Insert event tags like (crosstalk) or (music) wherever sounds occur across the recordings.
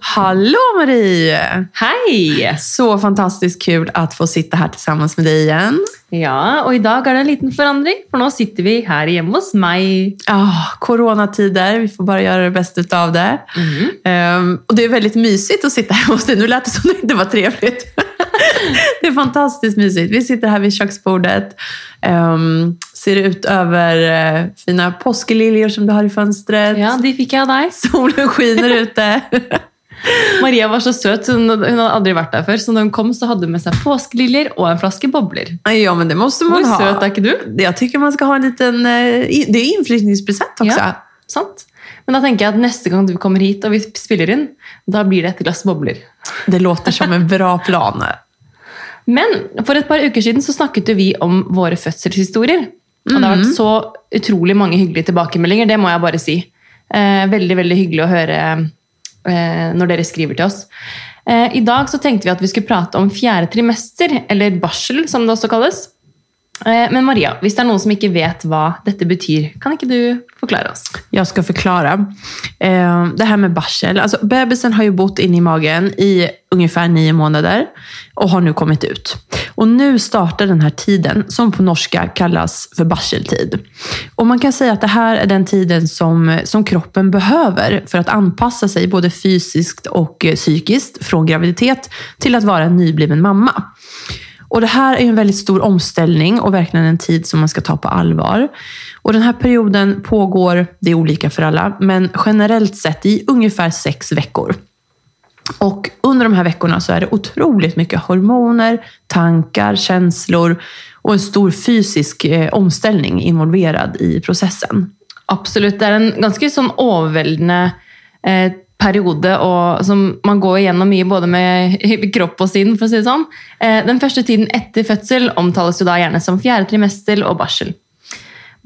Hallå Marie! Hei! Så fantastiskt kul att få sitta här tillsammans med dig igen. Ja, og i dag er det en liten forandring, for nå sitter vi her hjemme hos meg. Ah, coronatider, vi får bara göra det bästa av det. Ehm, och det är väldigt mysigt att sitta her hos dig. Nu lät det som det inte var trevligt. (laughs) det är fantastiskt mysigt. Vi sitter här vid köksbordet. um, ser ut över uh, fina påskeliljer som du har i fönstret. Ja, de fikk jeg av deg. Solen skiner ute. (laughs) Maria var så søt, hun, hun hadde aldri vært der før, så når hun kom så hadde hun med seg påskeliljer og en flaske bobler. ja, men det måste Hvor man ha. søt er ikke du? Jeg tykker man skal ha en liten... eh, Det er inflyttningspresent også. Ja. Sant? Men da tenker jeg at neste gang du kommer hit og vi spiller inn, da blir det et glass bobler. Det låter som en bra plan. (laughs) Men for et par uker siden så snakket jo vi om våre fødselshistorier. Og det har vært så utrolig mange hyggelige tilbakemeldinger, det må jeg bare si. Eh, veldig, veldig hyggelig å høre når dere skriver til oss. Eh, I dag så tenkte vi at vi skulle prate om fjerde trimester, eller barsel som det også kalles. Eh, men Maria, hvis det er noen som ikke vet hva dette betyr, kan ikke du forklare oss? Jeg skal forklare. Eh, det her med barsel. altså, bebisen har jo bott inne i magen i omtrent nio måneder og har nå kommet ut. Och nu startar den här tiden som på norska kallas för barseltid. Och man kan säga att det här är den tiden som, som kroppen behöver för att anpassa sig både fysiskt och eh, psykiskt från graviditet till att vara en nybliven mamma. Och Det här är en väldigt stor omställning och verkligen en tid som man ska ta på allvar. Och Den här perioden pågår, det är olika för alla, men generellt sett i ungefär sex veckor. Och Under de här veckorna så är det otroligt mycket hormoner, tankar, känslor och en stor fysisk eh, omställning involverad i processen. Absolutt. Det er en ganske sån overveldende eh, periode som man går igjennom mye både med (laughs) kropp og sinn. for å si det. Eh, den første tiden etter fødsel omtales jo da gjerne som fjerde trimester og barsel.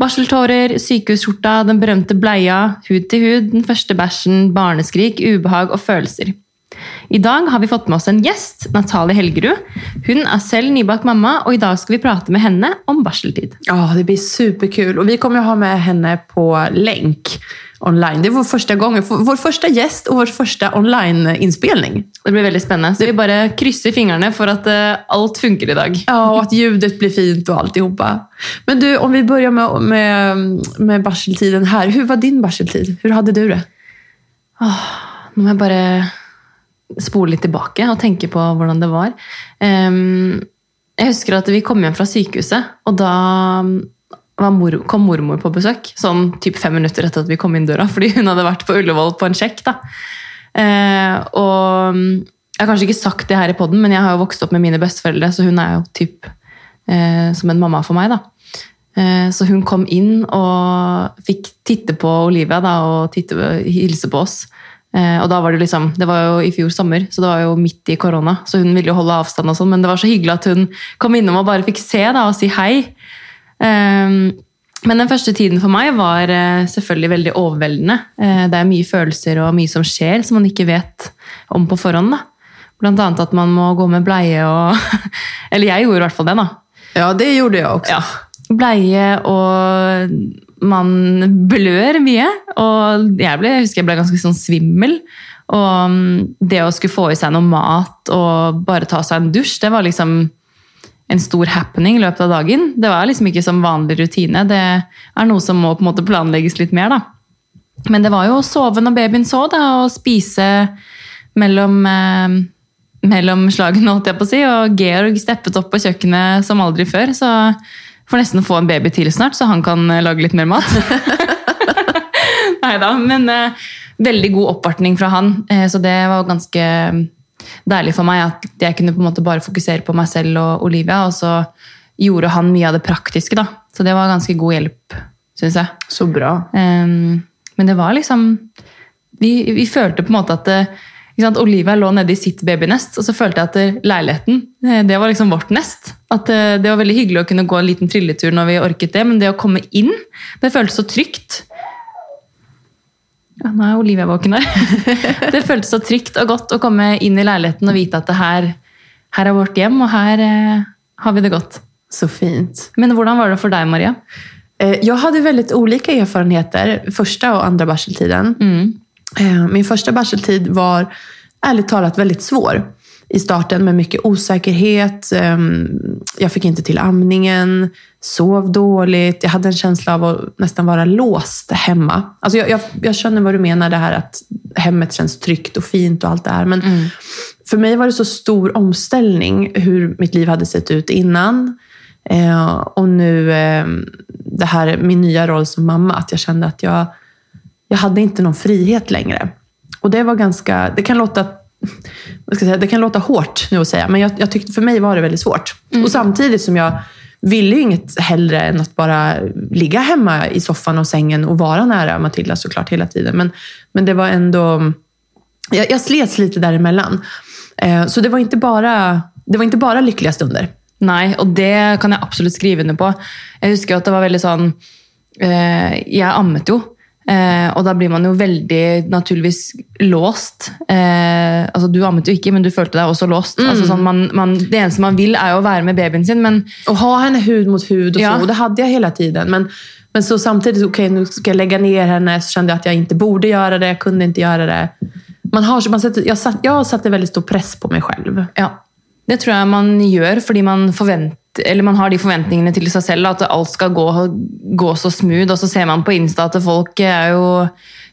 Barseltårer, sykehusskjorta, den berømte bleia, hud til hud, den første bæsjen, barneskrik, ubehag og følelser. I dag har vi fått med oss en gjest, Natalie Helgerud. Hun er selv nybakt mamma, og i dag skal vi prate med henne om barseltid. Ja, det blir superkul. Og vi kommer å ha med henne på lenk online. Det er vår første gang, vår første gjest og vår første online-inspelning. Det blir veldig spennende. Så vi bare krysser fingrene for at eh, alt funker i dag. Ja, og at ljudet blir fint og alltihopa. Men du, om vi börjar med, med, med barseltiden her. Hvordan var din barseltid? Hur hadde du det? Nå må jeg bare spole litt tilbake og tenke på hvordan det var. Jeg husker at vi kom hjem fra sykehuset, og da var mor, kom mormor på besøk. Sånn typ fem minutter etter at vi kom inn døra, fordi hun hadde vært på Ullevål på en sjekk. da. Eh, og jeg har kanskje ikke sagt det her i podden, men jeg har jo vokst opp med mine besteforeldre, så hun er jo typ eh, som en mamma for meg. da. Eh, Så hun kom inn og fikk titte på Olivia da, og titte, hilse på oss. Eh, Og da var Det liksom, det var jo i fjor sommer, så det var jo midt i korona. Så hun ville jo holde avstand, og sånn, men det var så hyggelig at hun kom innom og bare fikk se da, og si hei. Eh, Men den første tiden for meg var eh, selvfølgelig veldig overveldende. Eh, Det er mye følelser og mye som skjer som man ikke vet om på forhånd. da. Blant annet at man må gå med bleie og (laughs) Eller jeg gjorde i hvert fall det, da. Ja, det gjorde jeg også. Ja. Bleie, og man blør mye. Og jeg, ble, jeg husker jeg ble ganske sånn svimmel. Og mm, det å skulle få i seg noe mat og bare ta seg en dusj, det var liksom en stor happening i løpet av dagen. Det var liksom ikke som vanlig rutine. Det er noe som må på en måte planlegges litt mer, da. Men det var jo å sove når babyen så, da, og spise mellom eh, mellom slagene, holdt jeg på å si. Og Georg steppet opp på kjøkkenet som aldri før. Så får nesten få en baby til snart, så han kan eh, lage litt mer mat. (laughs) Nei da, men eh, veldig god oppvartning fra han. Eh, så det var ganske deilig for meg at jeg kunne på en måte bare fokusere på meg selv og Olivia. Og så gjorde han mye av det praktiske, da. Så det var ganske god hjelp, syns jeg. Så bra. Ehm, men det var liksom Vi, vi følte på en måte at eh, ikke sant, Olivia lå nede i sitt babynest, og så følte jeg at leiligheten eh, det var liksom vårt nest. At eh, Det var veldig hyggelig å kunne gå en liten trilletur når vi orket det, men det å komme inn, det føltes så trygt. Ja, nå er Olivia våken her. (laughs) Det føltes så trygt og godt å komme inn i leiligheten og vite at det her, her er vårt hjem, og her eh, har vi det godt. Så fint. Men hvordan var det for deg, Maria? Jeg hadde veldig ulike erfaringer erfarenheter og andre andra barseltiden. Mm. Eh, Min första barseltid var ärligt talat väldigt svår i starten med mycket osäkerhet. Ehm, Jag fick inte till amningen, sov dåligt. Jag hade en känsla av att nästan vara låst hemma. Alltså jag, jag, jag känner vad du menar, det här att hemmet känns tryggt och fint och allt det här. Men för mig var det så stor omställning hur mitt liv hade sett ut innan. Eh, och nu eh, det här, min nya roll som mamma, att jag kände att jag, jag hade inte någon frihet längre. Och det var ganska, det kan låta vad ska jag säga, det kan låta hårt nu att säga, men jag, jag tyckte för mig var det väldigt svårt. Och samtidigt som jag ville inget hellre än att bara ligga hemma i soffan och sängen och vara nära Matilda såklart hela tiden. Men, men det var ändå... Jag, jag slets lite däremellan. Eh, så det var, inte bara, det var inte bara lyckliga stunder. Nei, og det kan jeg absolut skrive under på. Jeg husker at det var veldig sånn eh, Jeg ammet jo. Eh, og da blir man jo veldig naturligvis låst. Eh, altså Du ammet jo ikke, men du følte deg også låst. Altså sånn, man, man, det eneste man vil, er jo å være med babyen sin, men Å ha henne hud mot hud og Ja. så. Det hadde jeg hele tiden. Men, men så samtidig ok, nå skal jeg legge ned henne. Så kjente jeg at jeg ikke borde gjøre det. Jeg kunne ikke gjøre det. Man har, man sätter, jag, satt, satte väldigt stor press på meg selv. ja. Det tror jeg man gjør fordi man, man har de forventningene til seg selv at alt skal gå, gå så smooth, og så ser man på Insta at folk er jo,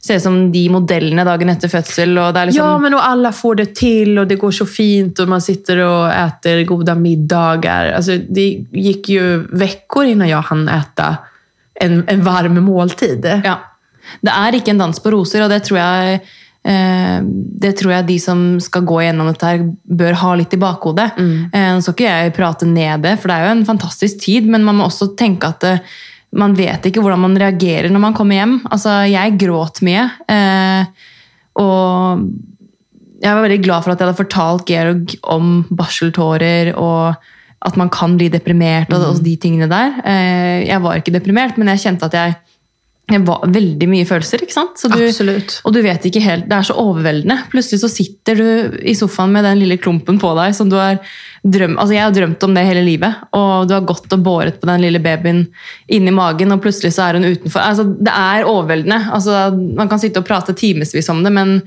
ser ut som de modellene dagen etter fødsel. liksom... Ja, men og alle får det til, og det går så fint og man sitter og spiser gode middager. Altså, det gikk jo uker innan jeg hann spise en, en varm måltid. Ja. Det er ikke en dans på roser, og det tror jeg det tror jeg de som skal gå gjennom dette, her bør ha litt i bakhodet. Mm. Nå skal ikke jeg prate ned det, for det er jo en fantastisk tid, men man må også tenke at eh, man vet ikke hvordan man reagerer når man kommer hjem. Altså, jeg gråt mye. Eh, og jeg var veldig glad for at jeg hadde fortalt Georg om barseltårer og at man kan bli deprimert og, og de tingene der. Eh, Jeg var ikke deprimert, men jeg kjente at jeg, veldig mye følelser. ikke sant? Så du, Absolutt. Og du vet ikke helt, Det er så overveldende. Plutselig så sitter du i sofaen med den lille klumpen på deg som du har drømt Altså, jeg har drømt om det hele livet, og du har gått og båret på den lille babyen inni magen, og plutselig så er hun utenfor. Altså, Det er overveldende. Altså, Man kan sitte og prate timevis om det, men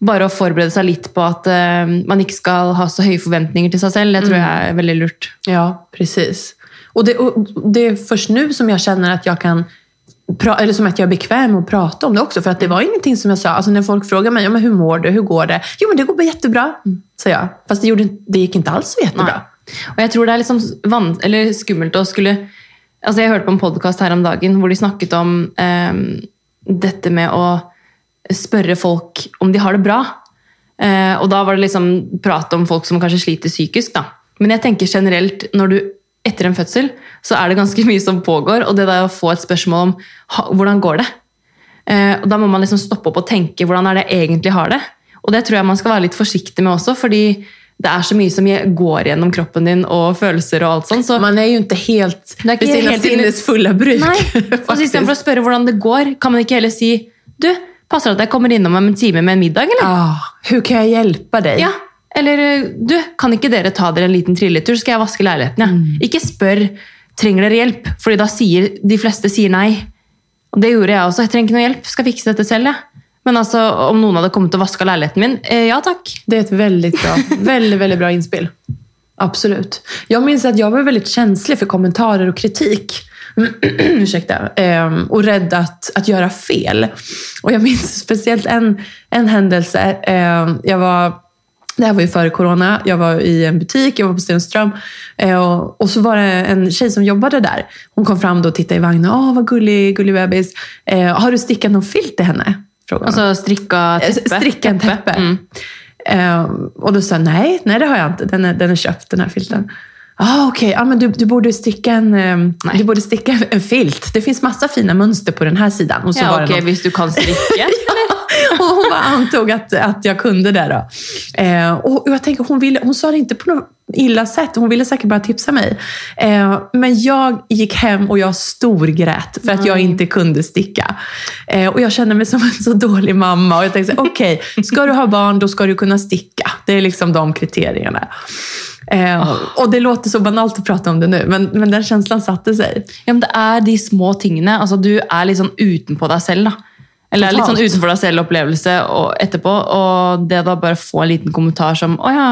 bare å forberede seg litt på at uh, man ikke skal ha så høye forventninger til seg selv, det tror jeg er veldig lurt. Ja, precis. Og det, och det er først nå som jeg kjenner at jeg kan eller som att jag är bekväm med att prata om det också. För att det var ingenting som jag sa. Alltså när folk frågar mig, ja, men hur mår du? Hur går det? Jo, men det går bara jättebra, sa jag. Fast det, gjorde, det gick inte alls så jättebra. Og jeg tror det er liksom van eller skummelt å skulle altså Jeg hørte på en podkast her om dagen hvor de snakket om um, dette med å spørre folk om de har det bra. Uh, og da var det liksom prat om folk som kanskje sliter psykisk. da. Men jeg tenker generelt, når du etter en fødsel, så er det ganske mye som pågår. Og det der å få et spørsmål om hvordan går det, eh, og da må man liksom stoppe opp og tenke hvordan er det jeg egentlig har det. Og det tror jeg man skal være litt forsiktig med også, fordi det er så mye som går gjennom kroppen din, og følelser og alt sånt. Så Man er jo ikke helt Det är av sinnes fulla bruk. Nei, (laughs) og Istedenfor å spørre hvordan det går, kan man ikke heller si Du, passer det at jeg kommer innom om en time med en middag, eller? Ah, hur kan jeg hjelpe deg? Ja. Eller du, kan ikke dere ta dere en liten trilletur, så skal jeg vaske leiligheten? Ja. Ikke spør trenger dere hjelp, fordi da sier de fleste sier nei. Og det gjorde jeg også. Jeg trenger ikke noe hjelp, skal fikse dette selv. Ja. Men altså, om noen hadde kommet og vaska leiligheten min, eh, ja takk. Det er et veldig bra, veldig, veldig bra innspill. Absolut. Jeg minns at jeg var veldig känslig for kommentarer og kritik. (clears throat) Ursäkta. Og och rädd att, att göra fel. Och jag minns speciellt en, en händelse. Jag var, det här var ju före corona. Jag var i en butik, jag var på Stenström. Eh, och, så var det en tjej som jobbade där. Hon kom fram då och tittade i vagnen. Åh, vad gullig, gullig bebis. Eh, har du stickat någon filt till henne? Frågade. Altså teppe. Eh, Stricka en teppe. Mm. Och då sa jag, nej, nej det har jag inte. Den är, den är köpt, den här filten. Ah, Okej, ja, men du, du borde sticka en, du borde sticka en filt. Det finns massa fina mönster på den här sidan. Och så Ja, var ok, det något- hvis du kan (laughs) strikke. (laughs) och hon bara antog att, att jag kunde det. Då. Eh, och jag tänker, hon, ville, hon sa det inte på något illa sätt. Hon ville säkert bara tipsa mig. Eh, men jag gick hem och jag storgrät för att jag inte kunde sticka. Eh, och jag kände mig som en så dålig mamma. Och jag tänkte, okej, okay, ska du ha barn då ska du kunna sticka. Det är liksom de kriterierna. Eh, och det låter så banalt att prata om det nu, men, men den känslan satte sig. Ja, men det er de små tingene. Altså, du er liksom utenpå deg selv. da. Eller litt sånn utenfor deg selv-opplevelse etterpå. Og det da bare få en liten kommentar som Å ja,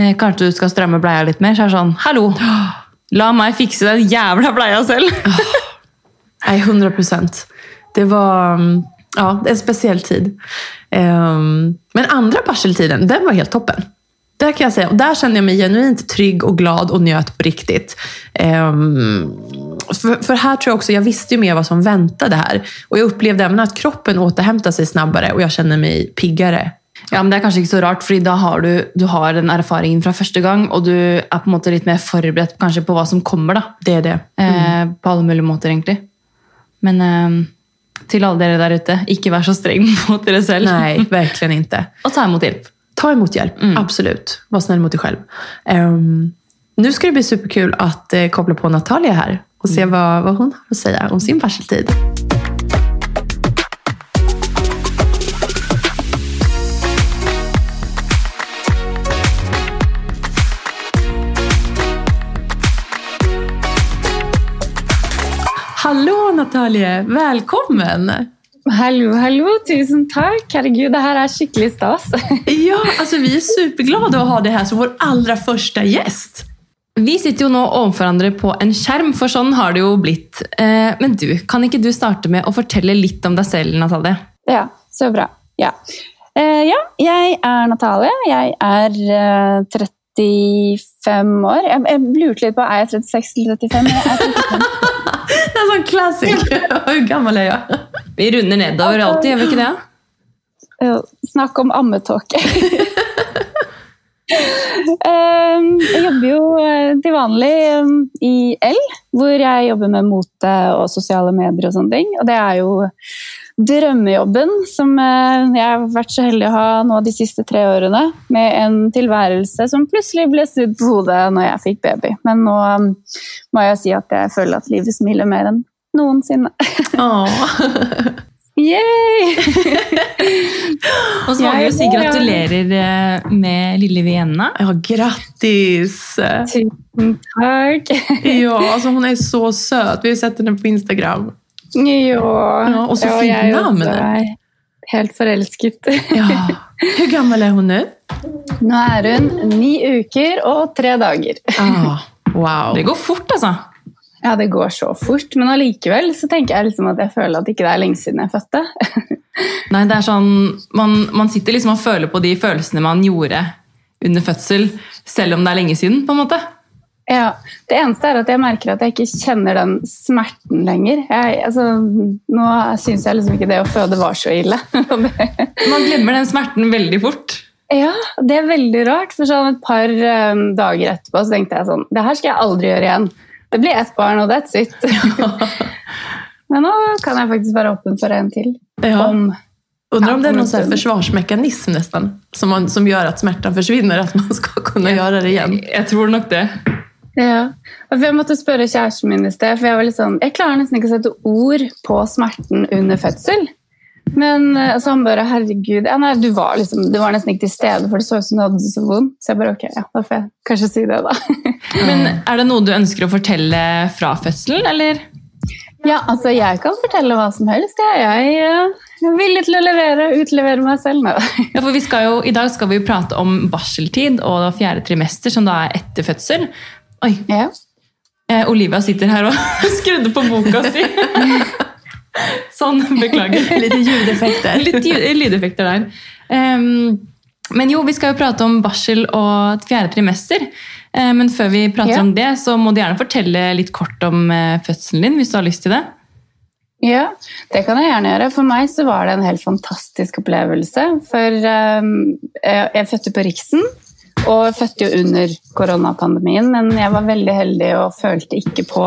eh, kanskje du skal stramme bleia litt mer? Så er det sånn Hallo! La meg fikse den jævla bleia selv! (laughs) Nei, 100 procent. Det var mm, ja, en spesiell tid. Um, men andre barseltiden, den var helt toppen. Der kan jeg si, og der kände jag mig genuint trygg og glad og njöt på riktigt. Ehm, för, för här tror jag också, jag visste ju mer vad som väntade här. Och jag upplevde även att kroppen återhämtar sig snabbare och jag känner mig piggare. Ja, men Det er kanskje ikke så rart, fordi da har du, du har den erfaringen fra første gang, og du er på en måte litt mer forberedt kanskje på hva som kommer. da. Det är det. Eh, på alle mulige måter, egentlig. Men eh, til alle dere der ute, ikke vær så streng (laughs) mot dere selv. Nej, verkligen inte. (laughs) Og ta imot hjelp. Ta emot hjälp, absolut. Var snäll mot dig själv. Ehm, nu ska det bli superkul att eh, koppla på Natalia här och se vad, vad hon har att säga om sin varseltid. Hallå Natalia, välkommen! Hallo, hallo. Tusen takk. Herregud, det her er skikkelig stas. Ja, alltså vi är superglada att ha dig här som vår allra första gäst. Vi sitter jo nå overfor hverandre på en skjerm, for sånn har det jo blitt. Eh, men du, kan ikke du starte med å fortelle litt om deg selv, Natalie? Ja, så bra. Ja. Eh, ja, jeg er Natalie. Jeg er eh, 35 år. Jeg, lurte litt på er jeg 36 eller 35. men Jeg er 35. (laughs) Det er sånn klassiker. Hvor gammel er jeg? Vi runder nedover alltid, gjør vi ikke det? Eh, Snakk om ammetåke. Eh, jeg jobber jo eh, til vanlig eh, i L, hvor jeg jobber med mote og sosiale medier og sånne ting. Og det er jo drømmejobben som eh, jeg har vært så heldig å ha nå de siste tre årene. Med en tilværelse som plutselig ble snudd på hodet når jeg fikk baby. Men nå eh, må jeg si at jeg føler at livet smiler mer enn noensinne. (laughs) Ja. Yay! (laughs) Og så må vi jo si gratulerer eh, med lille Vienna. Ja, grattis! Tusen takk. (laughs) Ja, altså hun er så søt. Vi har sett henne på Instagram. Ja, Ja, og så ja, fint jeg navn. er Helt forelsket. Ja. (laughs) Hvor gammel er hun nå? Nå er hun ni uker og tre dager. Ah, wow. Det går fort, altså. Ja, det går så fort, men allikevel så tenker jeg liksom at jeg føler at ikke det er lenge siden jeg fødte. (laughs) Nei, det er sånn, man, man sitter liksom og føler på de følelsene man gjorde under fødsel, selv om det er lenge siden, på en måte. Ja, Det eneste er at jeg merker at jeg ikke kjenner den smerten lenger. Jeg, altså, nå syns jeg liksom ikke det å føde var så ille. (laughs) Man glemmer den smerten veldig fort. ja, det er veldig rart. For sånn et par um, dager etterpå så tenkte jeg sånn Det her skal jeg aldri gjøre igjen. Det blir ett barn, og that's it. (laughs) Men nå kan jeg faktisk være åpen for en til. Ja. Om Undrar om det er noen nesten, men- försvarsmekanism nästan. Som, man, som gjør at smerten forsvinner, at man skal kunne ja. gjøre det igjen. Jeg tror nok det. Ja, og Jeg måtte spørre kjæresten min i sted, for jeg var litt sånn, jeg klarer nesten ikke å sette ord på smerten under fødsel. Men eh, altså, han bare herregud, ja, nei, du var, liksom, du var nesten ikke til stede, for det så ut som du hadde det så vondt. Så jeg bare ok, ja, da får jeg kanskje si det, da. (laughs) Men er det noe du ønsker å fortelle fra fødselen, eller? Ja, altså jeg kan fortelle hva som helst. Jeg, er villig til å levere, utlevere meg selv nå. Ja, for jo, I dag skal vi jo prate om barseltid og fjerde trimester, som da er etter fødsel. Oi, Ja. eh, Olivia sitter her og (laughs) skrudde på boka si. (laughs) sånn, (laughs) beklager. Litt ljudeffekter. Litt ljud- lydeffekter der. Um, men jo, vi skal jo prate om barsel og fjerde trimester. Eh, men før vi prater Ja. om det, så må du gjerne fortelle litt kort om eh, fødselen din, hvis du har lyst til det. Ja, det kan jeg gjerne gjøre. For meg så var det en helt fantastisk opplevelse. For jeg, jeg fødte på Riksen, og fødte jo under koronapandemien, men jeg var veldig heldig og følte ikke på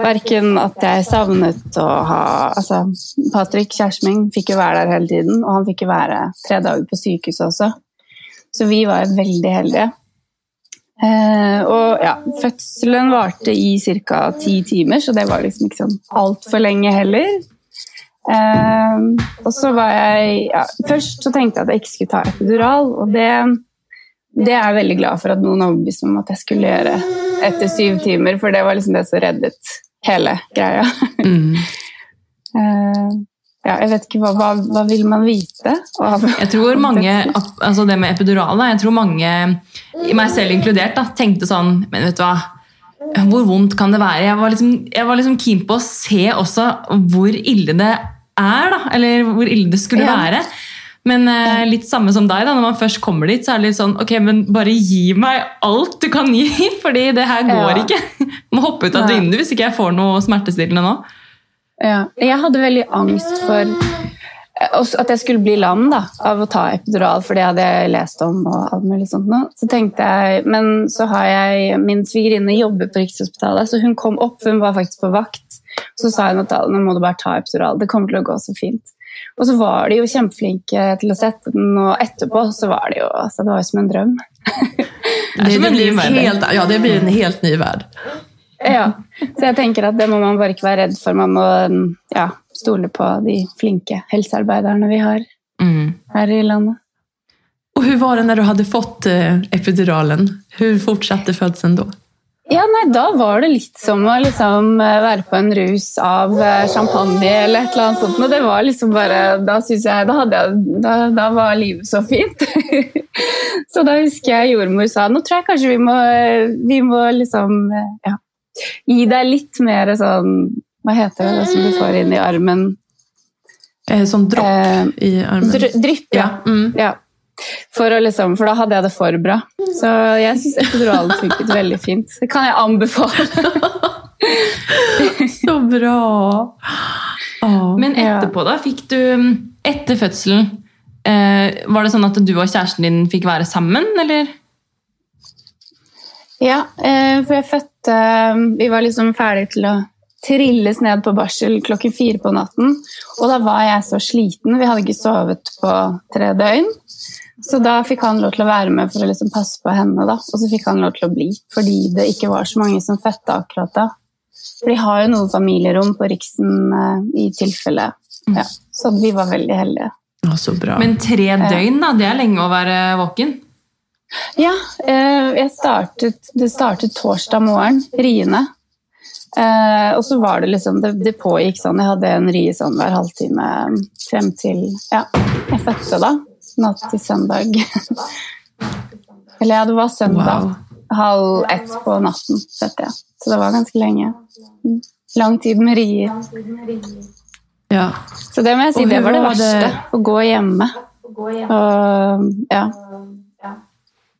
verken at jeg savnet å ha Altså, Patrick, kjæresten min, fikk jo være der hele tiden, og han fikk jo være tre dager på sykehuset også. Så vi var veldig heldige. Eh, og ja, fødselen varte i ca. ti timer, så det var liksom ikke sånn altfor lenge heller. Eh, og så var jeg ja, Først så tenkte jeg at jeg ikke skulle ta epidural, og det, det er jeg veldig glad for at noen overbeviste meg om at jeg skulle gjøre etter syv timer, for det var liksom det som reddet hele greia. Mm. (laughs) Eh, ja, jeg vet ikke, hva, hva, hva vil man vite? Av, Jeg tror mange, altså det med epidural, jeg tror mange, meg selv inkludert, da, tenkte sånn Men vet du hva? Hvor vondt kan det være? Jeg var, liksom, jeg var liksom keen på å se også hvor ille det er, da. Eller hvor ille det skulle Ja. være. Men eh, litt samme som deg, da. Når man først kommer dit, så er det litt sånn Ok, men bare gi meg alt du kan gi, (laughs) fordi det her går Ja. ikke. (laughs) Må hoppe ut av et vindu hvis ikke jeg får noe smertestillende nå. Ja. Jeg hadde veldig angst for eh, at jeg skulle bli lam da, av å ta epidural, for det hadde jeg lest om. og alt mulig sånt nå. Så tenkte jeg, Men så har jeg min svigerinne jobber på Rikshospitalet, så hun kom opp, hun var faktisk på vakt. Så sa hun at nå må du bare ta epidural, det kommer til å gå så fint. Og så var de jo kjempeflinke til å sette den, og etterpå så var det jo altså, det var jo som en drøm. Det det, blir en helt, ja, det blir en helt ny verd. Ja, Så jeg tenker at det må man bare ikke være redd for. Man må ja, stole på de flinke helsearbeiderne vi har Mm. her i landet. Og hvordan var det når du hadde fått eh, epiduralen? Hur fortsatte fødselen då? Ja, nei, Da var det litt som å liksom eh, være på en rus av eh, champagne eller et eller annet sånt. Og det var liksom bare, Da synes jeg, da, jeg, da, da var livet så fint. (laughs) så da husker jeg jordmor sa nå tror jeg kanskje vi må, vi må liksom ja, gi deg litt mer sånn Hva heter det, det som du får inn i armen? Eh, som dropp i armen? dr drypp, ja. ja. Mm. Ja. For, å liksom, for da hadde jeg det for bra. Så jeg syns epiduralen funket veldig fint. Det kan jeg anbefale. (laughs) Så bra! Åh, Men Ja. etterpå, da? Fikk du Etter fødselen, eh, var det sånn at du og kjæresten din fikk være sammen, eller? Ja, eh, for jeg fødte Vi var liksom ferdige til å trilles ned på barsel klokken fire på natten. Og da var jeg så sliten. Vi hadde ikke sovet på tre døgn. Så da fikk han lov til å være med for å liksom passe på henne. da. Og så fikk han lov til å bli, fordi det ikke var så mange som fødte akkurat da. For de har jo noen familierom på Riksen eh, i tilfelle. Ja, så vi var veldig heldige. Å, så bra. Men tre døgn, da, det er lenge å være våken. Ja, eh, jeg startet, det startet torsdag morgen, riene. Eh, og så var det liksom, det, det pågikk sånn, jeg hadde en rie sånn hver halvtime frem til, ja, jeg fødte da, natt til søndag. (laughs) Eller ja, det var søndag, Wow. halv ett på natten fødte jeg. Så det var ganske lenge. Mm. Lang tid med rier. Ja. Så det må jeg si, det var det var det- verste, å gå hjemme. Og, ja.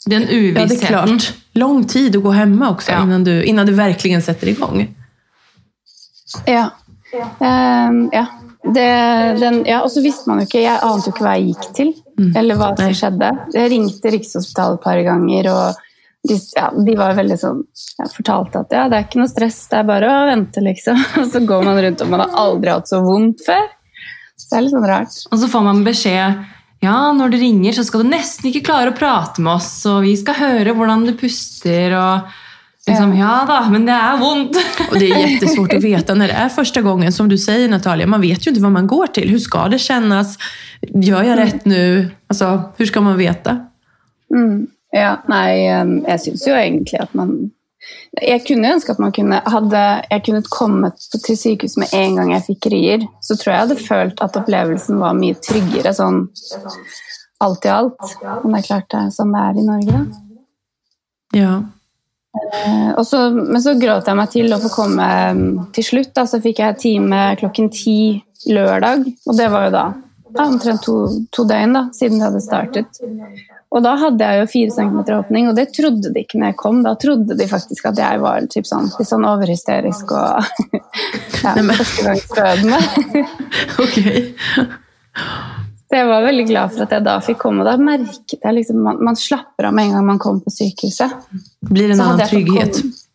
Den ja, det är uvissheten. Ja, Lang tid å gå hjemme også, Ja. innan, du, innan du i gang. igång. Ja. Ehm, ja. Det, den, ja. Og så visste man jo ikke Jeg ante jo ikke hva jeg gikk til, eller hva som skjedde. Jeg ringte Rikshospitalet et par ganger, og de, ja, de var veldig sånn Jeg fortalte at ja, det er ikke noe stress, det er bare å vente, liksom. (laughs) Og så går man rundt og man har aldri hatt så vondt før. Så det er litt sånn rart. Og så får man beskjed ja, når du ringer, så skal du nesten ikke klare å prate med oss, og vi skal høre hvordan du puster. og liksom, Ja da, men det er vondt. Och det är jättesvårt att veta när det är första gången. Som du säger Natalia, man vet ju inte vad man går till. Hur ska det kännas? Gör jag rätt nu? Alltså, hur ska man veta? Mm. Ja, nei, jeg syns jo egentlig at man Jeg kunne ønske at man kunne Hadde jeg kunnet kommet på- til sykehus med en gang jeg fikk rier, så tror jeg jeg hadde følt at opplevelsen var mye tryggere sånn alt i alt. Men det er klart det er sånn det er i Norge, da. Ja. Eh, så, men så gråt jeg meg til å få komme til slutt. Da, så fikk jeg time klokken ti lørdag, og det var jo da ja, omtrent to, to døgn da, siden det hadde startet. Og da hadde jeg jo fire centimeter åpning, og det trodde de ikke når jeg kom. Da trodde de faktisk at jeg var typ sånn, litt sånn overhysterisk og (laughs) ja, førstegangsfødende. (laughs) Okej. Så jeg var veldig glad for at jeg da fikk komme, da merket jeg liksom man, man slapper av med en gang man kommer på sykehuset. Blir det en fått trygghet? komme-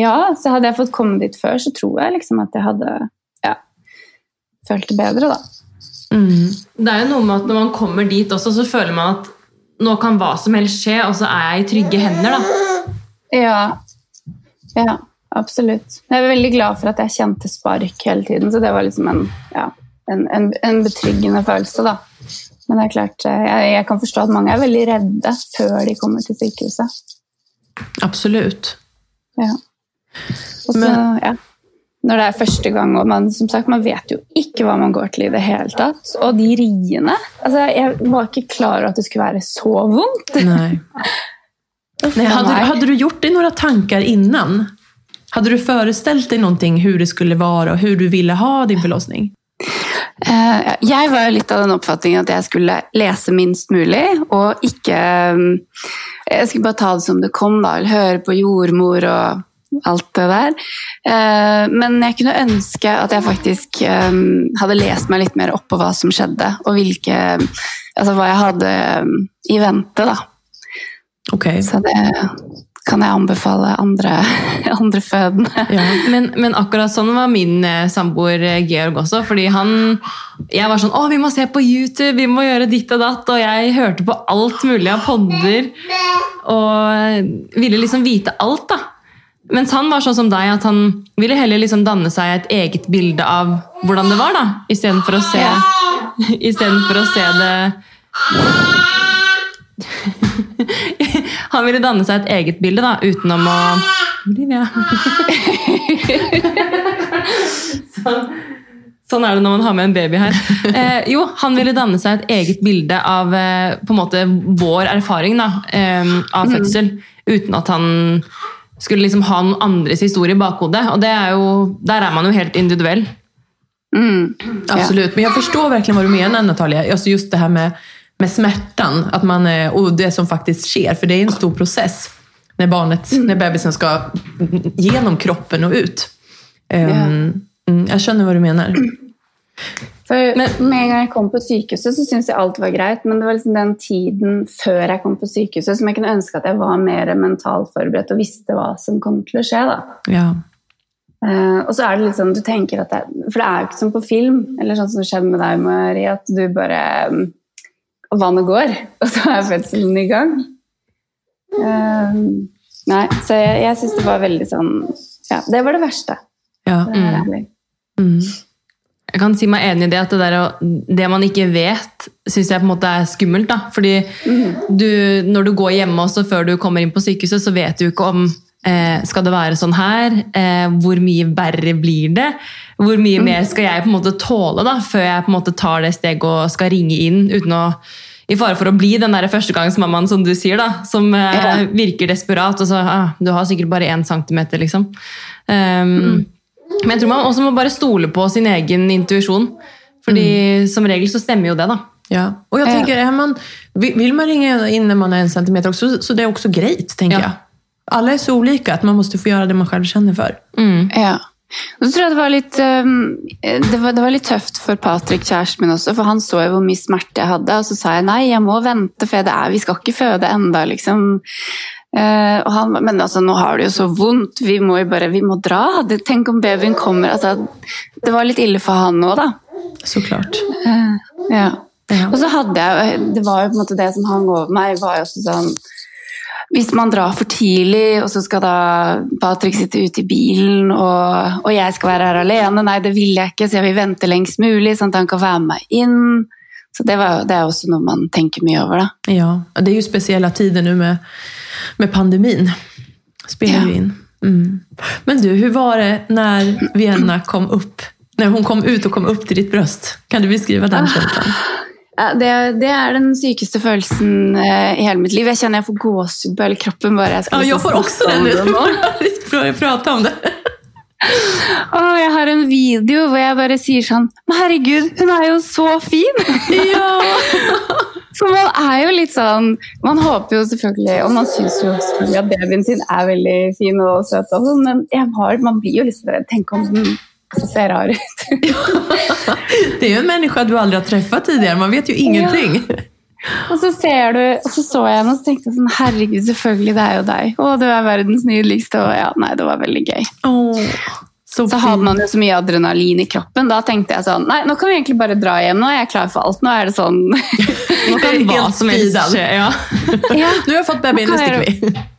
Ja, så hadde jeg fått komme dit før, så tror jeg liksom at jeg hadde ja, følt det bedre, da. Mm. Det er jo noe med at når man kommer dit også, så føler man at nå kan hva som helst skje, og så er jeg i trygge hender. da. Ja, ja absolutt. Jeg er veldig glad for at jeg kjente spark hele tiden, så det var liksom en, ja, en, en, en betryggende følelse, da. Men det er klart, eh, jeg, jeg kan forstå at mange er veldig redde før de kommer til sykehuset. Absolut. Ja. Også, Men- ja. når det er første gang, og man, som sagt, man vet jo ikke hva man går til i det hele tatt. Og de riene altså, Jeg var ikke klar over at det skulle være så vondt. Nei. Nei, hadde, hadde, du gjort deg noen tanker innan? Hadde du forestilt deg noe, hvordan det skulle være, og hvordan du ville ha din förlossning? Eh, Jeg var litt av den oppfatningen at jeg skulle lese minst mulig, og ikke eh, Jeg skulle bare ta det som det kom, da, høre på jordmor og alt det der. Eh, Men jeg kunne ønske at jeg faktisk hadde lest meg litt mer opp på hva som skjedde, og hvilke Altså hva jeg hadde i vente, da. Okay. Så det kan jeg anbefale andre, (laughs) andre fødende. Ja. Men, men akkurat sånn var min eh, samboer eh, Georg også. fordi han Jeg var sånn 'Å, vi må se på YouTube, vi må gjøre ditt og datt'. Og jeg hørte på alt mulig av podder og ville liksom vite alt. da. Mens han var sånn som deg, at han ville heller liksom danne seg et eget bilde av hvordan det var, da, istedenfor å se (laughs) Istedenfor å se det (laughs) Han ville danne seg et eget bilde, da, utenom å Olivia. (laughs) sånn, sånn er det når man har med en baby her. Eh, jo, han ville danne seg et eget bilde av eh, på en måte vår erfaring da, eh, av fødsel, uten at han skulle liksom ha noen andres historie i bakhodet. Og det er jo, der er man jo helt individuell. Mm. Absolut, men jag förstår verkligen vad du menar Natalia. Alltså just det här med, med smerten at man, og det som faktisk skjer. For det er en stor prosess når, barnet, når bebisen skal gjennom kroppen og ut. Um, mm, jag känner vad du mener. For Men- med en gang jeg kom på sykehuset, så syntes jeg alt var greit. Men det var liksom den tiden før jeg kom på sykehuset som jeg kunne ønske at jeg var mer mentalt forberedt og visste hva som kom til å skje. Ja. Uh, og så er det litt sånn, du tenker at det, For det er jo ikke som på film, eller sånn som skjedde med deg, Marie, at du bare mm, Vannet går, (laughs) og så er fødselen i gang. Eh, nei, så jeg, jeg syns det var veldig sånn Ja, det var det verste. Ja. Er. Mm. Jeg kan si meg enig i det at det, der, det man ikke vet, syns jeg på en måte er skummelt. da. Fordi du, når du går hjemme også før du kommer inn på sykehuset, så vet du ikke om eh, skal det være sånn her, eh, hvor mye verre blir det? Hvor mye mer skal jeg på en måte tåle da, før jeg på en måte tar det steget og skal ringe inn uten å i fare for å bli den førstegangsmammaen som du sier, da, som eh, virker desperat. og så, ah, Du har sikkert bare én centimeter, liksom. Um, Men jeg tror man også må bare stole på sin egen intuisjon. Fordi som regel så stemmer jo det, da. Ja. Og jeg tenker, man, Vil man ringe inn når man er en centimeter også, så det er også greit, tenker Ja. jag. Alla är så olika att man måste få göra det man själv känner för. Ja. Så tror jeg det var litt um, det, var, det var litt tøft for Patrick, kjæresten min også, for han så jo hvor mye smerte jeg hadde, og så sa jeg nei, jeg må vente, for det er, vi skal ikke føde enda, liksom. Eh, og han, men altså, nå har det jo så vondt, vi må jo bare, vi må dra. Tenk om babyen kommer, altså, det var litt ille for han nå da. Så klart. ja. Ja. Og så hadde jeg, det var jo på en måte det som hang over meg, var jo også sånn, hvis man drar for tidlig, og så skal da Patrick sitte ute i bilen, og, og jeg skal være her alene, nei, det vil jeg ikke, så jeg vil vente lengst mulig, sånn at han kan være med meg inn. Så det, var, det er også noe man tenker mye over da. Ja, det er jo spesielle tider nu med, med pandemien. Spiller jo Ja. inn. Mm. Men du, hvordan var det når Vienna kom opp? Når hun kom ut og kom opp til ditt bryst? Kan du beskriva den känslan? Ja, det, det er den sykeste følelsen eh, i hele mitt liv. Jeg kjenner jeg får gåsehud på hele kroppen. bare jeg skal Ja, jag liksom får også den om det (laughs) prate om det. Og jeg har en video hvor jeg bare sier sånn Men herregud, hun er jo så fin! (laughs) Ja. For man er jo litt sånn Man håper jo selvfølgelig, og man syns jo selvfølgelig at babyen sin er veldig fin og søt, og sånn, men jeg har, man blir jo litt redd. Tenk om den ser rar ut. (laughs) Det är ju en människa du aldrig har träffat tidigare. Man vet ju ingenting. og så ser du, og så så jeg henne og så tenkte jeg sånn Herregud, selvfølgelig, det er jo deg. Å, du er verdens nydeligste. Og ja, nei, det var veldig gøy. Åh, så Så hadde man jo så mye adrenalin i kroppen. Da tenkte jeg sånn Nei, nå kan vi egentlig bare dra hjem. Nå er jeg klar for alt. Nå er det sånn (laughs) Nå kan (laughs) hva som helst skje. Ja. Ja, Nå har jeg fått babyen, nå stikker vi.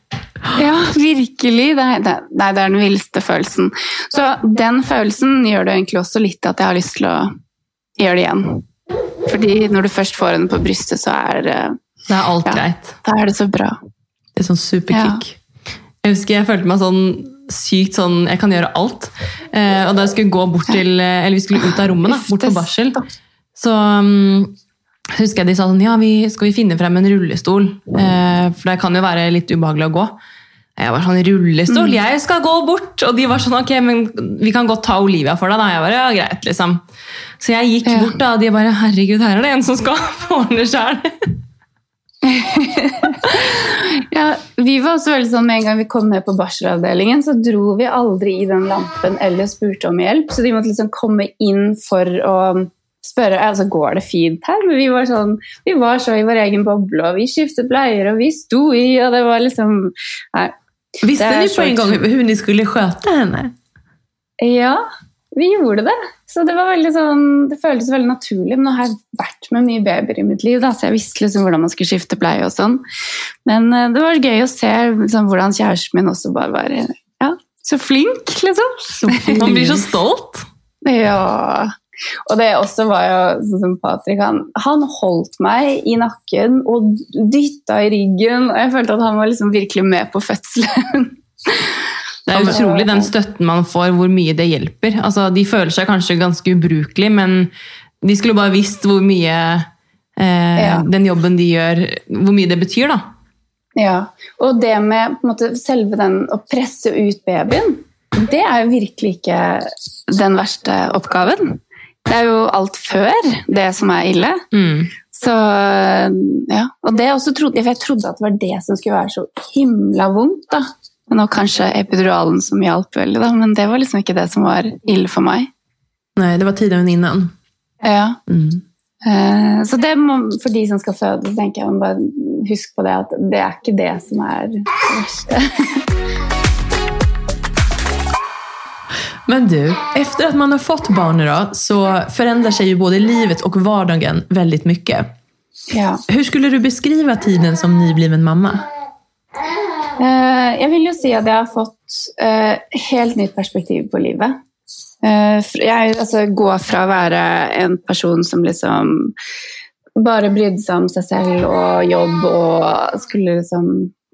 Ja virkelig. Det er, det, det er den villeste følelsen. Så den følelsen gjør det egentlig også litt at jeg har lyst til å gjøre det igjen. Fordi når du først får henne på brystet, så er, det- Det er alt Ja. greit. da er det så bra. Det er sånn superkick. Jeg husker jeg følte meg sånn sykt sånn Jeg kan gjøre alt. Eh, og da jeg skulle gå bort til Eller vi skulle ut av rommet, da, bort på barsel, så um, husker jeg de sa sånn Ja, vi, skal vi finne frem en rullestol? Eh, for det kan jo være litt ubehagelig å gå. Jeg var sånn Rullestol? Jeg skal gå bort! Og de var sånn Ok, men vi kan godt ta Olivia for deg, da. Jeg bare, ja, greit, liksom. Så jeg gikk Ja. bort, da, og de bare Herregud, her er det en som skal (laughs) ordne sjøl. (laughs) Ja, vi var også veldig sånn Med en gang vi kom ned på barselavdelingen, så dro vi aldri i den lampen eller spurte om hjelp. Så de måtte liksom komme inn for å spørre altså, går det fint her. Men vi var, sånn, vi var så i vår egen boble, og vi skiftet bleier, og vi sto i, og det var liksom Nei. Visste ni på en gång otroligt. hur ni skulle sköta henne? Ja, vi gjorde det. Så det var veldig sånn, det føltes veldig naturlig. Men nå har jeg vært med mye babyer i mitt liv, da, så jeg visste liksom hvordan man skulle skifte bleie og sånn. Men eh, det var gøy å se liksom, hvordan kjæresten min også bare var ja, så flink, liksom. Man blir så stolt. Ja. Og det også var jo sånn som Patrick, han, han holdt meg i nakken og dytta i ryggen, og jeg følte at han var liksom virkelig med på fødselen. Det er utrolig den støtten man får, hvor mye det hjelper. Altså, de føler seg kanskje ganske ubrukelige, men de skulle bare visst hvor mye eh, Ja. den jobben de gjør, hvor mye det betyr, da. Ja, og det med måte, selve den å presse ut babyen, det er jo virkelig ikke den verste oppgaven. Det er jo alt før det som er ille. Mm. Så, ja. Og det også trodde, jeg trodde at det var det som skulle være så himla vondt. da. Men og kanskje epiduralen som hjalp veldig, da. men det var liksom ikke det som var ille for meg. Nei, det var tiden innan. Ja. Mm. Eh, Så det må, for de som skal føde, så tenker jeg man bare husk på det at det er ikke det som er det verste. (laughs) Men du, efter att man har fått barn idag så förändrar sig ju både livet och vardagen väldigt mycket. Ja. Hur skulle du beskriva tiden som nybliven mamma? Eh, Jeg vil jo si at jeg har fått eh, helt nytt perspektiv på livet. Eh, Jeg altså, går fra å være en person som liksom bare brydde seg om seg selv og jobb og skulle liksom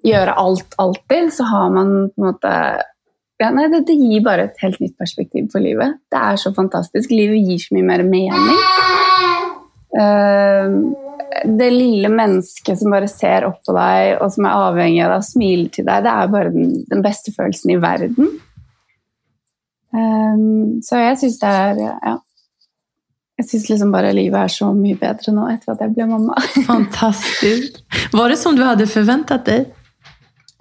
gjøre alt alltid, så har man på en måte ja, nei, det, det gir bare et helt nytt perspektiv på livet. Det er så fantastisk. Livet gir så mye mer mening. Eh, det lille mennesket som bare ser opp på deg, og som er avhengig av deg, og smiler til deg, det er bare den, den beste følelsen i verden. Um, så jeg syns det er Ja. Jeg syns liksom bare livet er så mye bedre nå etter at jeg ble mamma. (laughs) Fantastisk. Var det som du hadde forventet deg?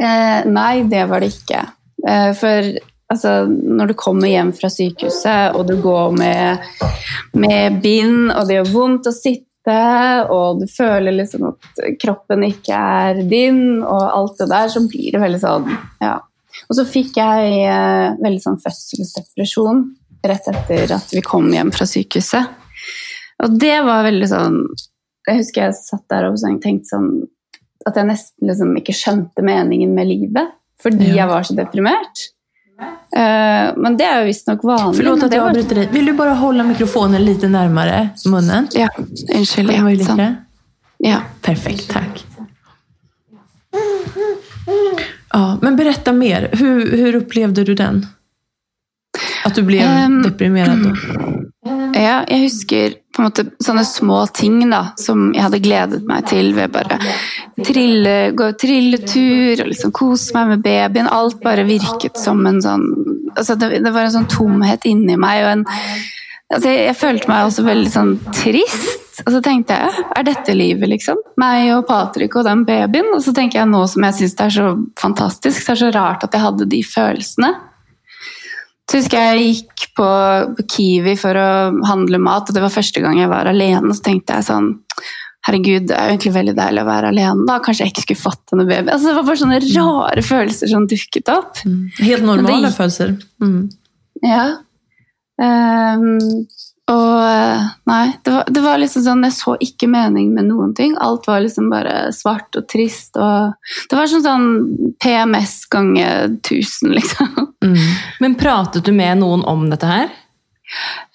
Eh, nei, det var det ikke. Eh, for altså, når du kommer hjem fra sykehuset, og du går med, med bind, og det gjør vondt å sitte, og du føler liksom at kroppen ikke er din, og alt det der, så blir det veldig sånn Ja. Og så fikk jeg eh, veldig sånn fødselsdepresjon rett etter at vi kom hjem fra sykehuset. Og det var veldig sånn Jeg husker jeg satt der og tenkte sånn at jeg nesten liksom ikke skjønte meningen med livet fordi Ja. jeg var så deprimert. Uh, men det er jo visstnok vanlig. Forlåt at jeg avbryter deg. Vil du bare holde mikrofonen litt nærmere munnen? Ja, unnskyld. Ja, sånn. ja. Perfekt, Takk. Ja, men berätta mer. Hur, hur upplevde du den? At du ble um, deprimert då? (clears throat) ja, jeg husker på en måte sånne små ting da, som jeg hadde gledet meg til ved bare trille, gå trilletur og liksom kose meg med babyen. Alt bare virket som en sånn altså det, det var en sånn tomhet inni meg. og en altså jeg, jeg følte meg også veldig sånn trist. Og så tenkte jeg, er dette livet, liksom? Meg og Patrick og den babyen. Og så tenker jeg nå som jeg syns det er så fantastisk, så er det så rart at jeg hadde de følelsene. Så husker jeg gikk på, på Kiwi for å handle mat, og det var første gang jeg var alene. Så tenkte jeg sånn Herregud, det er jo egentlig veldig deilig å være alene. da, Kanskje jeg ikke skulle fått denne babyen. Altså, det var bare sånne rare følelser som dukket opp. Mm. Helt normale gikk... følelser. Mm. Ja. Ehm, og nei, det var, det var liksom sånn Jeg så ikke mening med noen ting. Alt var liksom bare svart og trist. Og det var sånn sånn PMS gange 1000, (laughs) liksom. Mm. Men pratet du med noen om dette her?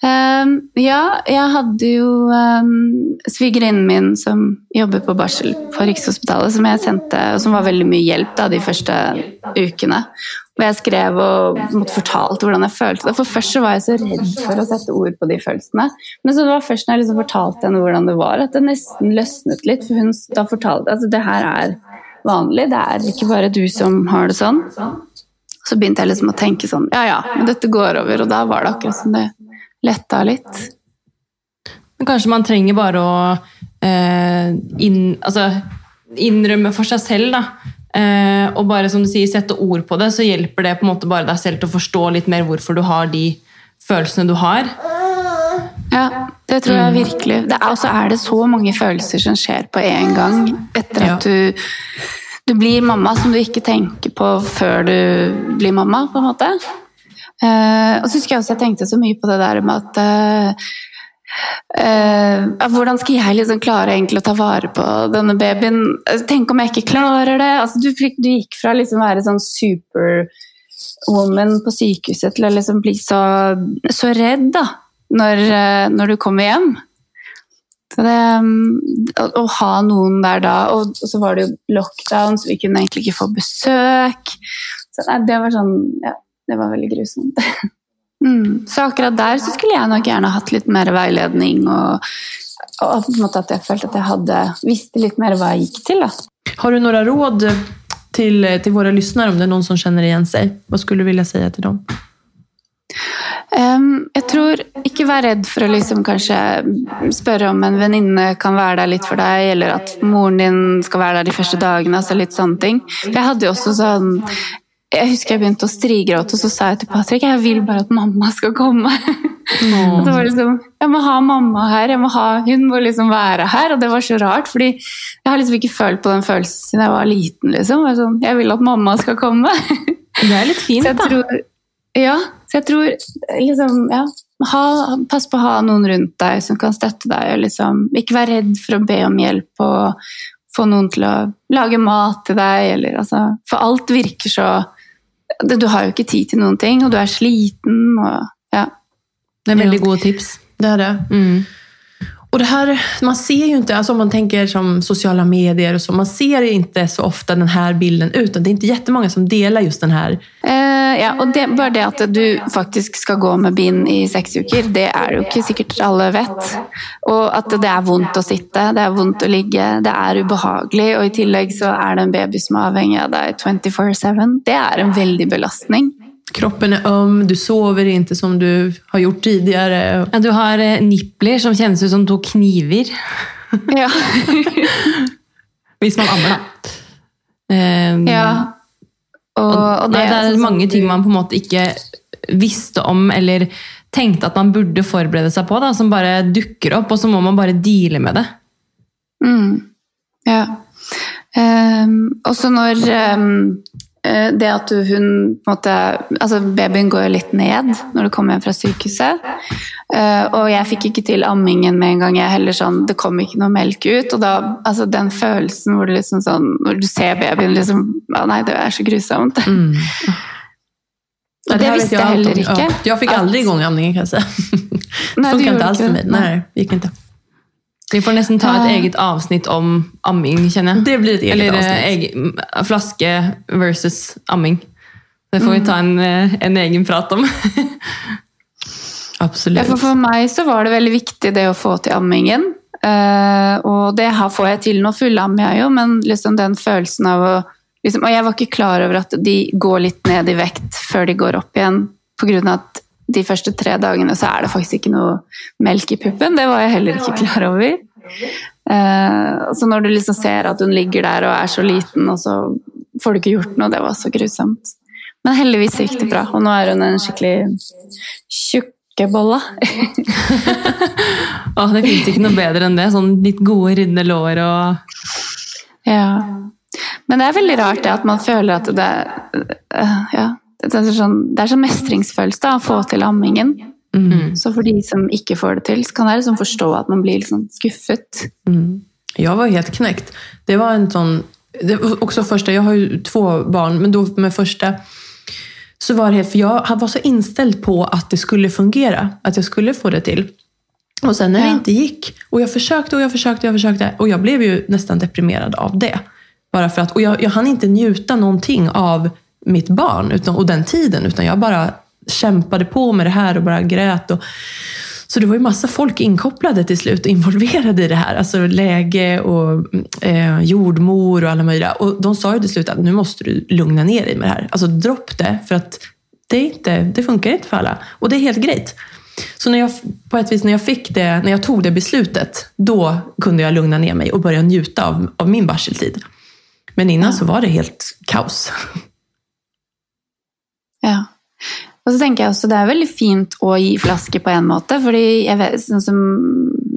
Um, ja, jeg hadde jo um, svigerinnen min som jobber på barsel på Rikshospitalet, som jeg sendte, og som var veldig mye hjelp da, de første ukene. Og jeg skrev og måtte fortalte hvordan jeg følte det. For først så var jeg så redd for å sette ord på de følelsene. Men så det var først når jeg liksom fortalte henne hvordan det var, at det nesten løsnet litt. For hun da fortalte altså det her er vanlig, det er ikke bare du som har det sånn. Så begynte jeg liksom å tenke sånn Ja ja, men dette går over. Og da var det akkurat som det letta litt. Men kanskje man trenger bare å eh, inn, altså, innrømme for seg selv, da. Eh, og bare som du sier, sette ord på det, så hjelper det på en måte bare deg selv til å forstå litt mer hvorfor du har de følelsene du har. Ja, det tror jeg virkelig. Det og så er det så mange følelser som skjer på en gang etter at du, du blir mamma, som du ikke tenker på før du blir mamma, på en måte. Eh, og så husker jeg også jeg tenkte så mye på det der med at eh, eh, hvordan skal jeg liksom klare å ta vare på denne babyen? Tenk om jeg ikke klarer det? Altså, du, du, gikk fra liksom å være sånn superwoman på sykehuset til å liksom bli så, så redd da, når, eh, når, du kommer hjem. Det, å, å, ha noen der da, og, og så var det jo lockdown, så vi kunne egentlig ikke få besøk. Så nei, det var sånn Ja, det var veldig grusomt. (laughs) Mm. Så akkurat der så skulle jeg nok gjerne hatt litt mer veiledning, og, og på en måte at jeg følte at jeg hadde visste litt mer hva jeg gikk til. Da. Har du noen råd til, til våre lyttere, om det er noen som kjenner igjen seg? Hva skulle du ville si til dem? Um, jeg tror ikke vær redd for å liksom kanskje spørre om en venninne kan være der litt for deg, eller at moren din skal være der de første dagene. altså litt sånne ting. Jeg hadde jo også sånn jeg husker jeg begynte å strigråte, og så sa jeg til Patrick jeg vil bare at mamma skal komme. Mm. (laughs) så var det liksom, Jeg må ha mamma her, må ha, hun må liksom være her. Og det var så rart, fordi jeg har liksom ikke følt på den følelsen siden jeg var liten. liksom. Jeg, sånn, jeg vil at mamma skal komme. det er litt fint, (laughs) da. Tror, ja, så jeg tror liksom, ja, ha, Pass på å ha noen rundt deg som kan støtte deg. og liksom, Ikke vær redd for å be om hjelp og få noen til å lage mat til deg. Eller, altså, for alt virker så du har jo ikke tid til noen ting, og du er sliten. Og, ja. Det er veldig gode tips. Det er det. Mm. Och det här, man ser ju inte, alltså om man tänker som sociala medier och så, man ser inte så ofta den här bilden utan det är inte jättemånga som deler just den här. Uh, ja, og det, bare det at du faktisk skal gå med bind i seks uker, det er jo ikke sikkert alle vet. Og at det er vondt å sitte, det er vondt å ligge, det er ubehagelig, og i tillegg så er det en baby som er avhengig av deg 24-7. Det er en veldig belastning. Kroppen er øm, du sover ikke som du har gjort tidligere. Ja, du har nippler nipler som kjennes ut som to kniver. Ja. (laughs) Hvis man ammer, da. Um, ja. Og, og det, nei, det, er mange ting man på en måte ikke visste om eller tenkte at man burde forberede seg på, da, som bare dukker opp, og så må man bare deale med det. Mm. Ja. Um, også når um, Eh, det at hun måtte, altså Babyen går jo litt ned når du kommer hjem fra sykehuset. Eh, og jeg fikk ikke til ammingen med en gang. jeg heller sånn, Det kom ikke noe melk ut. og da, altså Den følelsen hvor du liksom sånn, når du ser babyen liksom Å nei, det er så grusomt. Mm. (laughs) Og det visste jeg heller ikke. Ja. Jeg fikk aldri i gang ammingen, kan jeg si. Nei, (laughs) ikke alls for meg. Nei, gikk ikke. Vi får nesten ta et eget avsnitt om amming, kjenner jeg. Det blir et eget Eller eh, avsnitt. Egen, flaske versus amming. Det får vi ta en, eh, en egen prat om. (laughs) Absolutt. Ja, for, for meg så var det veldig viktig det å få til ammingen. Uh, og det får jeg til. Nå fullammer jeg jo, men liksom den følelsen av å liksom, Og jeg var ikke klar over at de går litt ned i vekt før de går opp igjen. Av at de første tre dagene så er det faktisk ikke noe melk i puppen. Det var jeg heller ikke klar over. Uh, så når du liksom ser at hun ligger der og er så liten, og så får du ikke gjort noe, det var så grusomt. Men heldigvis gikk det bra, og nå er hun en skikkelig tjukkebolle. oh, (laughs) det fins ikke noe bedre enn det. Sånn litt gode, runde lår og Ja. Men det er veldig rart det at man føler at det uh, Ja det er sånn, det er sånn mestringsfølelse å få til ammingen. Mm. Så for de som ikke får det til, så kan jeg liksom forstå at man blir liksom skuffet. Mm. Jeg var helt knekt. Det var en sånn det var også første, Jeg har jo to barn, men da med første så var det helt, for Jeg var så innstilt på at det skulle fungere, at jeg skulle få det til. Og sen når ja. det ikke gikk, og jeg forsøkte og jeg forsøkte, og jeg forsøkte, og jeg ble jo nesten deprimert av det. Bara för att, och jag, jag hann inte njuta någonting av mitt barn utan, och den tiden. Utan jag bara kämpade på med det här och bara grät. Och, så det var ju massa folk inkopplade till slut involverade i det här. Alltså läge och eh, jordmor och alla möjliga. Och de sa ju till slut att nu måste du lugna ner dig med det här. Alltså dropp det, för att det, inte, det funkar inte för alla. Och det är helt grejt. Så när jag, på ett vis, när jag, fick det, när jag tog det beslutet, då kunde jag lugna ner mig och börja njuta av, av min barseltid. Men innan så var det helt kaos. Ja. Og så tenker jeg også Det er veldig fint å gi flaske på en måte. fordi jeg vet, sånn som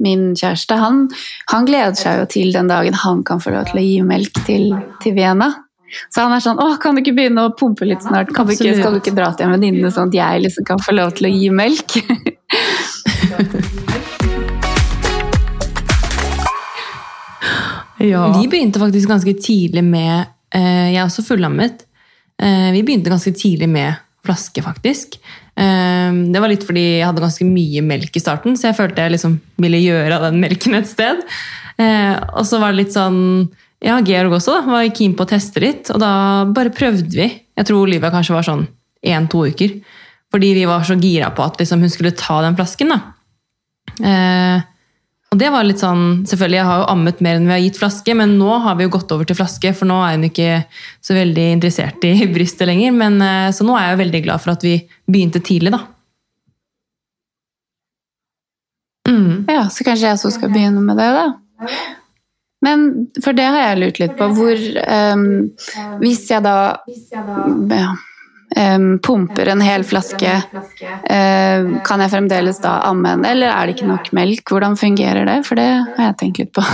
Min kjæreste han, han gleder seg jo til den dagen han kan få lov til å gi melk til, til Vienna. Så han er sånn 'Å, kan du ikke begynne å pumpe litt snart? Kan du ikke, skal du ikke dra til en venninne, sånn at jeg liksom kan få lov til å gi melk?' (laughs) ja. Vi begynte faktisk ganske tidlig med eh, Jeg er også fullammet. Eh, vi begynte ganske tidlig med flaske, faktisk. Eh, det var litt fordi jeg hadde ganske mye melk i starten, så jeg følte jeg liksom ville gjøre av den melken et sted. Eh, og så var det litt sånn Ja, Georg også da, var keen på å teste litt, og da bare prøvde vi. Jeg tror Olivia kanskje var sånn én-to uker. Fordi vi var så gira på at liksom, hun skulle ta den flasken. da. Og det var litt sånn, selvfølgelig Jeg har jo ammet mer enn vi har gitt flaske, men nå har vi jo gått over til flaske, for nå er hun ikke så veldig interessert i (laughs) brystet lenger. Men, eh, så nå er jeg jo veldig glad for at vi begynte tidlig, da. Mm. Ja, så kanskje jeg også skal begynne med det, da. Men for det har jeg lurt litt på. Hvor um, Hvis jeg da ja, pumper en hel flaske, kan jeg fremdeles da amme en, eller er det ikke nok melk? Hvordan fungerer det? For det har jeg tenkt litt på.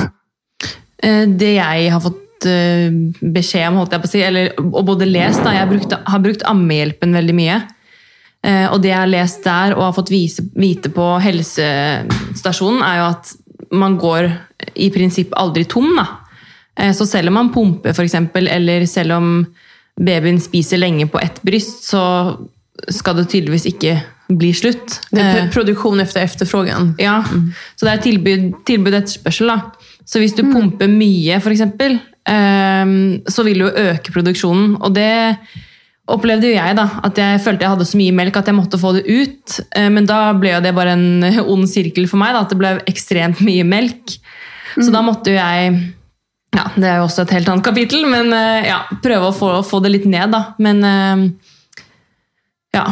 Eh, Det jeg har fått eh, beskjed om, holdt jeg på å si, eller, og både lest da, Jeg brukte, har brukt ammehjelpen veldig mye. Eh, Og det jeg har lest der og har fått vise, vite på helsestasjonen, er jo at man går i prinsipp aldri tom. da. Så selv om man pumper, eksempel, eller selv om babyen spiser lenge på ett bryst, så skal det tydeligvis ikke bli slutt. Det er produksjon etter produktion efter Mm. ja, så det er tilbud, tilbud etterspørsel. da. Så hvis du pumper mye, for eksempel, ehm, så vil du øke produksjonen. Og det opplevde jo jeg, da. At jeg følte jeg hadde så mye melk at jeg måtte få det ut. Eh, Men da ble jo det bare en (laughs) ond sirkel for meg, da, at det ble ekstremt mye melk. Så da måtte jo jeg ja, Det er jo også et helt annet kapittel, men eh, ja, prøve å få, få det litt ned, da. Men eh, ja.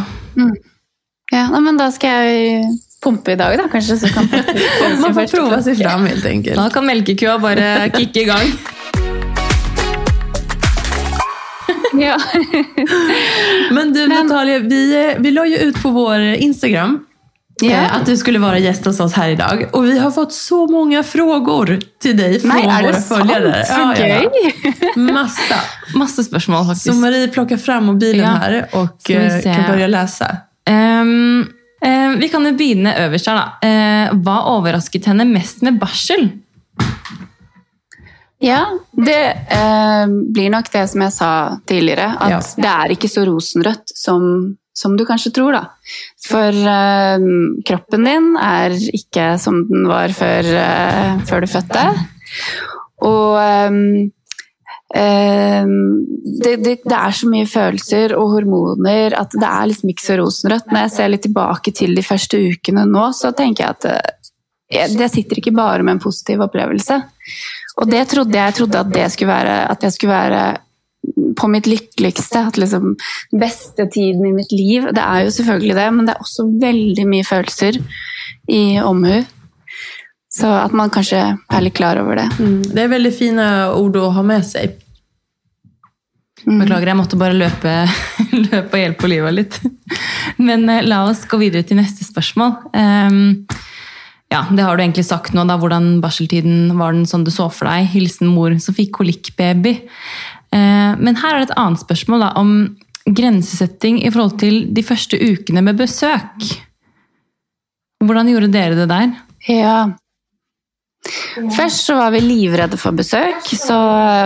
Ja, nei, men da skal jeg pumpe i dag, da. Kanskje så kan Man (laughs) får prova seg fram helt enkelt. Da kan melkekua bare (laughs) kicke i gang. (laughs) Ja. Men du Natalia, vi, eh, vi la jo ut på vår Instagram Ja. eh, att du skulle vara gäst hos oss här idag. Och vi har fått så många frågor till dig från er våra följare. Så Ja, ja, ja. Massa. (laughs) Masse spørsmål, Så faktisk. Marie plockar fram mobilen Ja. här och eh, kan börja läsa. Um, um, vi kan jo begynne øverst her, da. Eh, hva overrasket henne mest med barsel? Ja, det uh, blir nok det som jeg sa tidligere, at Ja. det er ikke så rosenrødt som, som du kanskje tror, da. For eh, kroppen din er ikke som den var før, eh, før du fødte. Og eh, eh, det, det, det er så mye følelser og hormoner at det er liksom ikke så rosenrødt. Når jeg ser litt tilbake til de første ukene nå, så tenker jeg at jeg, det sitter ikke bare med en positiv opplevelse. Og det trodde jeg, jeg trodde at skulle være at jeg skulle være på mitt lykkeligste. At liksom beste tiden i mitt liv. Det er jo selvfølgelig det, men det er også veldig mye følelser i omhu. Så at man kanskje er litt klar over det. Det er veldig fine ord å ha med sig. Mm. Beklager, jeg måtte bare løpe, (laughs) løpe og hjelpe Oliva litt. Men eh, la oss gå videre til neste spørsmål. Um, ja, Det har du egentlig sagt nå, da, hvordan barseltiden var den som du så for deg. Hilsen mor som fikk kolikkbaby. Eh, men her er det et annet spørsmål da, om grensesetting i forhold til de første ukene med besøk. Hvordan gjorde dere det der? Ja. Først så var vi livredde for besøk, så,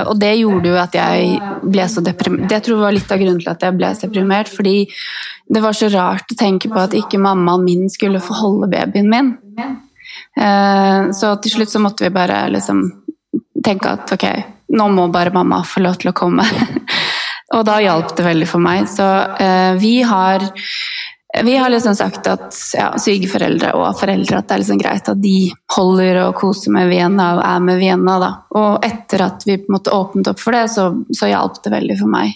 og det gjorde jo at jeg ble så deprimert. Det tror jeg var litt av grunnen til at jeg ble så deprimert, fordi det var så rart å tenke på at ikke mammaen min skulle få holde babyen min. Eh, Så til slutt så måtte vi bare liksom tenke at ok, nå må bare mamma få lov til å komme. (laughs) og da hjalp det veldig for meg. Så eh, vi har vi har liksom sagt at ja, svigerforeldre og foreldre at det er liksom greit at de holder og koser med Vienna og er med Vienna. Da. Og etter at vi på en måte åpnet opp for det, så, så hjalp det veldig for meg.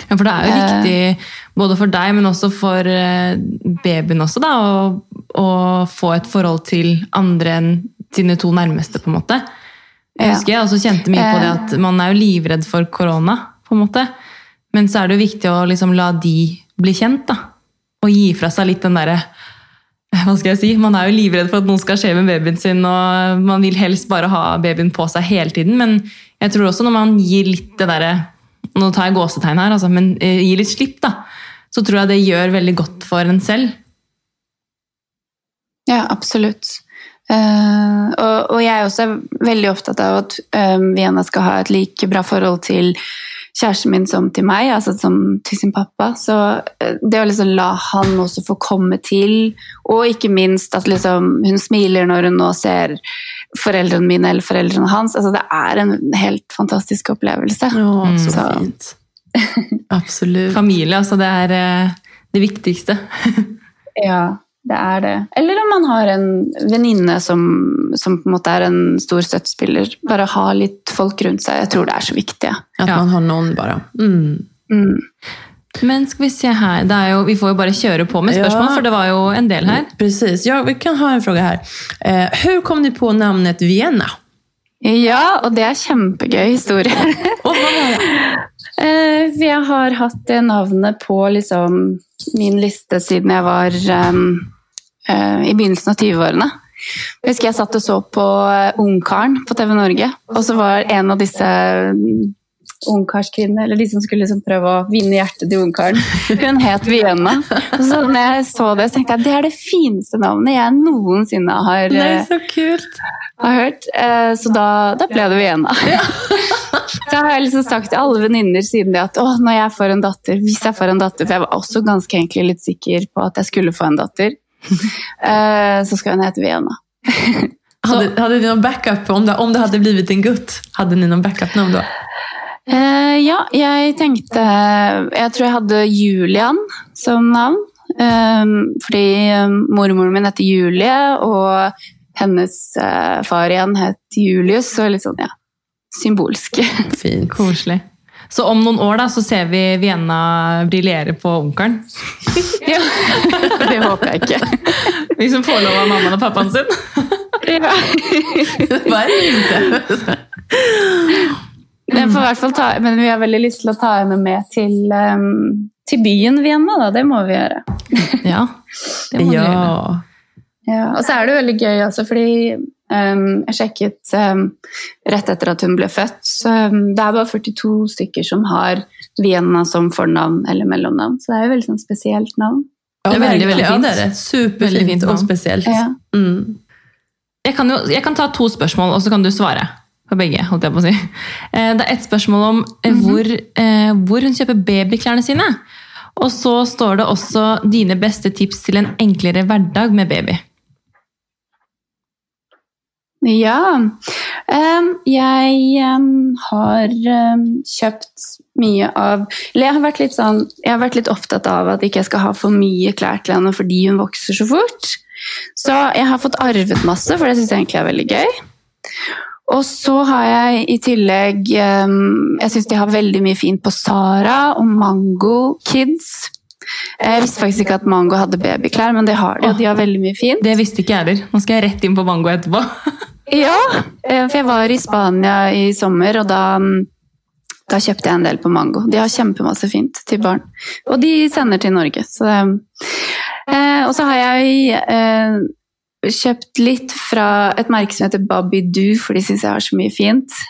Ja, for det er jo viktig både for deg, men også for eh, babyen også, da, å, å få et forhold til andre enn sine to nærmeste, på en måte. Jeg husker jeg også kjente mye på det at man er jo livredd for korona, på en måte. Men så er det jo viktig å liksom la de bli kjent, da. Og gi fra seg litt den derre hva skal jeg si? Man er jo livredd for at noe skal skje med babyen sin, og man vil helst bare ha babyen på seg hele tiden. Men jeg tror også når man gir litt det derre Nå tar jeg gåsetegn her, altså, men eh, gir litt slipp, da. Så tror jeg det gjør veldig godt for en selv. Ja, absolutt. Uh, og, og, jeg er også veldig opptatt av at um, Vienna skal ha et like bra forhold til kjæresten min som til meg, altså som til sin pappa. Så uh, det å liksom la han også få komme til, og ikke minst at liksom hun smiler når hun nå ser foreldrene mine eller foreldrene hans, altså det er en helt fantastisk opplevelse. Å, så, så fint. (laughs) Absolutt. Familie, altså. Det er uh, det viktigste. (laughs) ja det er det. Eller om man har en venninne som, som, på en måte er en stor støttespiller. Bare ha litt folk rundt seg. Jeg tror det er så viktig. At man har noen, bare. Mm. Mm. Men skal vi se her, jo, Vi får jo bare kjøre på med spørsmål, ja. for det var jo en del her. Precis. Ja, vi kan ha en fråga her. Eh, Hvordan kom du på navnet Vienna? Ja, og det er kjempegøy historie. (laughs) eh, jeg har hatt det navnet på liksom min liste siden jeg var um, i begynnelsen av 20-årene. Jeg husker jeg satt og så på uh, Ungkaren på TV Norge, og så var en av disse um, ungkarskvinnene, eller de som skulle liksom prøve å vinne hjertet til ungkaren, (laughs) hun het Vienna. Og så når jeg så det, så tenkte jeg det er det fineste navnet jeg noensinne har, Nei, så kult. har hørt. Så da, da ble det Vienna. Ja. (laughs) Så har jeg liksom sagt til alle venninner siden det at å, når jeg får en datter, hvis jeg får en datter For jeg var også ganske egentlig litt sikker på at jeg skulle få en datter. Uh, (laughs) så skal den heta Vienna. (laughs) hade, hadde ni noen backup om det, om det hadde blitt en gutt? Hadde ni noen backup-namn då? Uh, ja, jeg tenkte Jeg tror jeg hadde Julian som navn. Um, fordi mormoren min heter Julie, og hennes uh, far igjen het Julius. Så litt sånn, ja symbolsk. Fint. (laughs) Koselig. Så om noen år da, så ser vi Vienna briljere på Onkelen? (laughs) ja, (laughs) det håper jeg ikke. Liksom får av mammaen og pappaen sin? ja. (laughs) Bare ikke. Men, ta, men vi har veldig lyst til å ta henne med til, um, til byen Vienna, da. Det må vi gjøre. ja, det må ja. vi gjøre. Ja, og så er det veldig gøy, altså, fordi jeg sjekket um, rett etter at hun ble født. Så, um, det er bare 42 stykker som har Vienna som fornavn eller mellomnavn. Så det er jo veldig sånn spesielt navn. Ja, det er veldig, veldig fint. Ja, det er Superfint og spesielt. Ja. Mm. Jeg, kan jo, jeg kan ta to spørsmål, og så kan du svare på begge. holdt jeg på å si. Eh, det er ett spørsmål om mm -hmm. hvor, eh, hvor hun kjøper babyklærne sine. Og så står det også dine beste tips til en enklere hverdag med baby. Ja. Jeg har kjøpt mye av Eller jeg har vært litt, sånn, jeg har vært litt opptatt av at jeg ikke skal ha for mye klær til henne fordi hun vokser så fort. Så jeg har fått arvet masse, for det syns jeg egentlig er veldig gøy. Og så har jeg i tillegg Jeg syns de har veldig mye fint på Sara og Mango Kids. Jeg visste faktisk ikke at Mango hadde babyklær, men det har de, og de har veldig mye fint. Det visste ikke jeg heller. Nå skal jeg rett inn på Mango etterpå. (laughs) Ja, eh, for jeg var i Spania i sommer, og da, da, kjøpte jeg en del på Mango. De har kjempemasse fint til barn. Og de sender til Norge. Så, eh, og så har jeg eh, kjøpt litt fra et merke som heter Babydoo, for de syns jeg har så mye fint.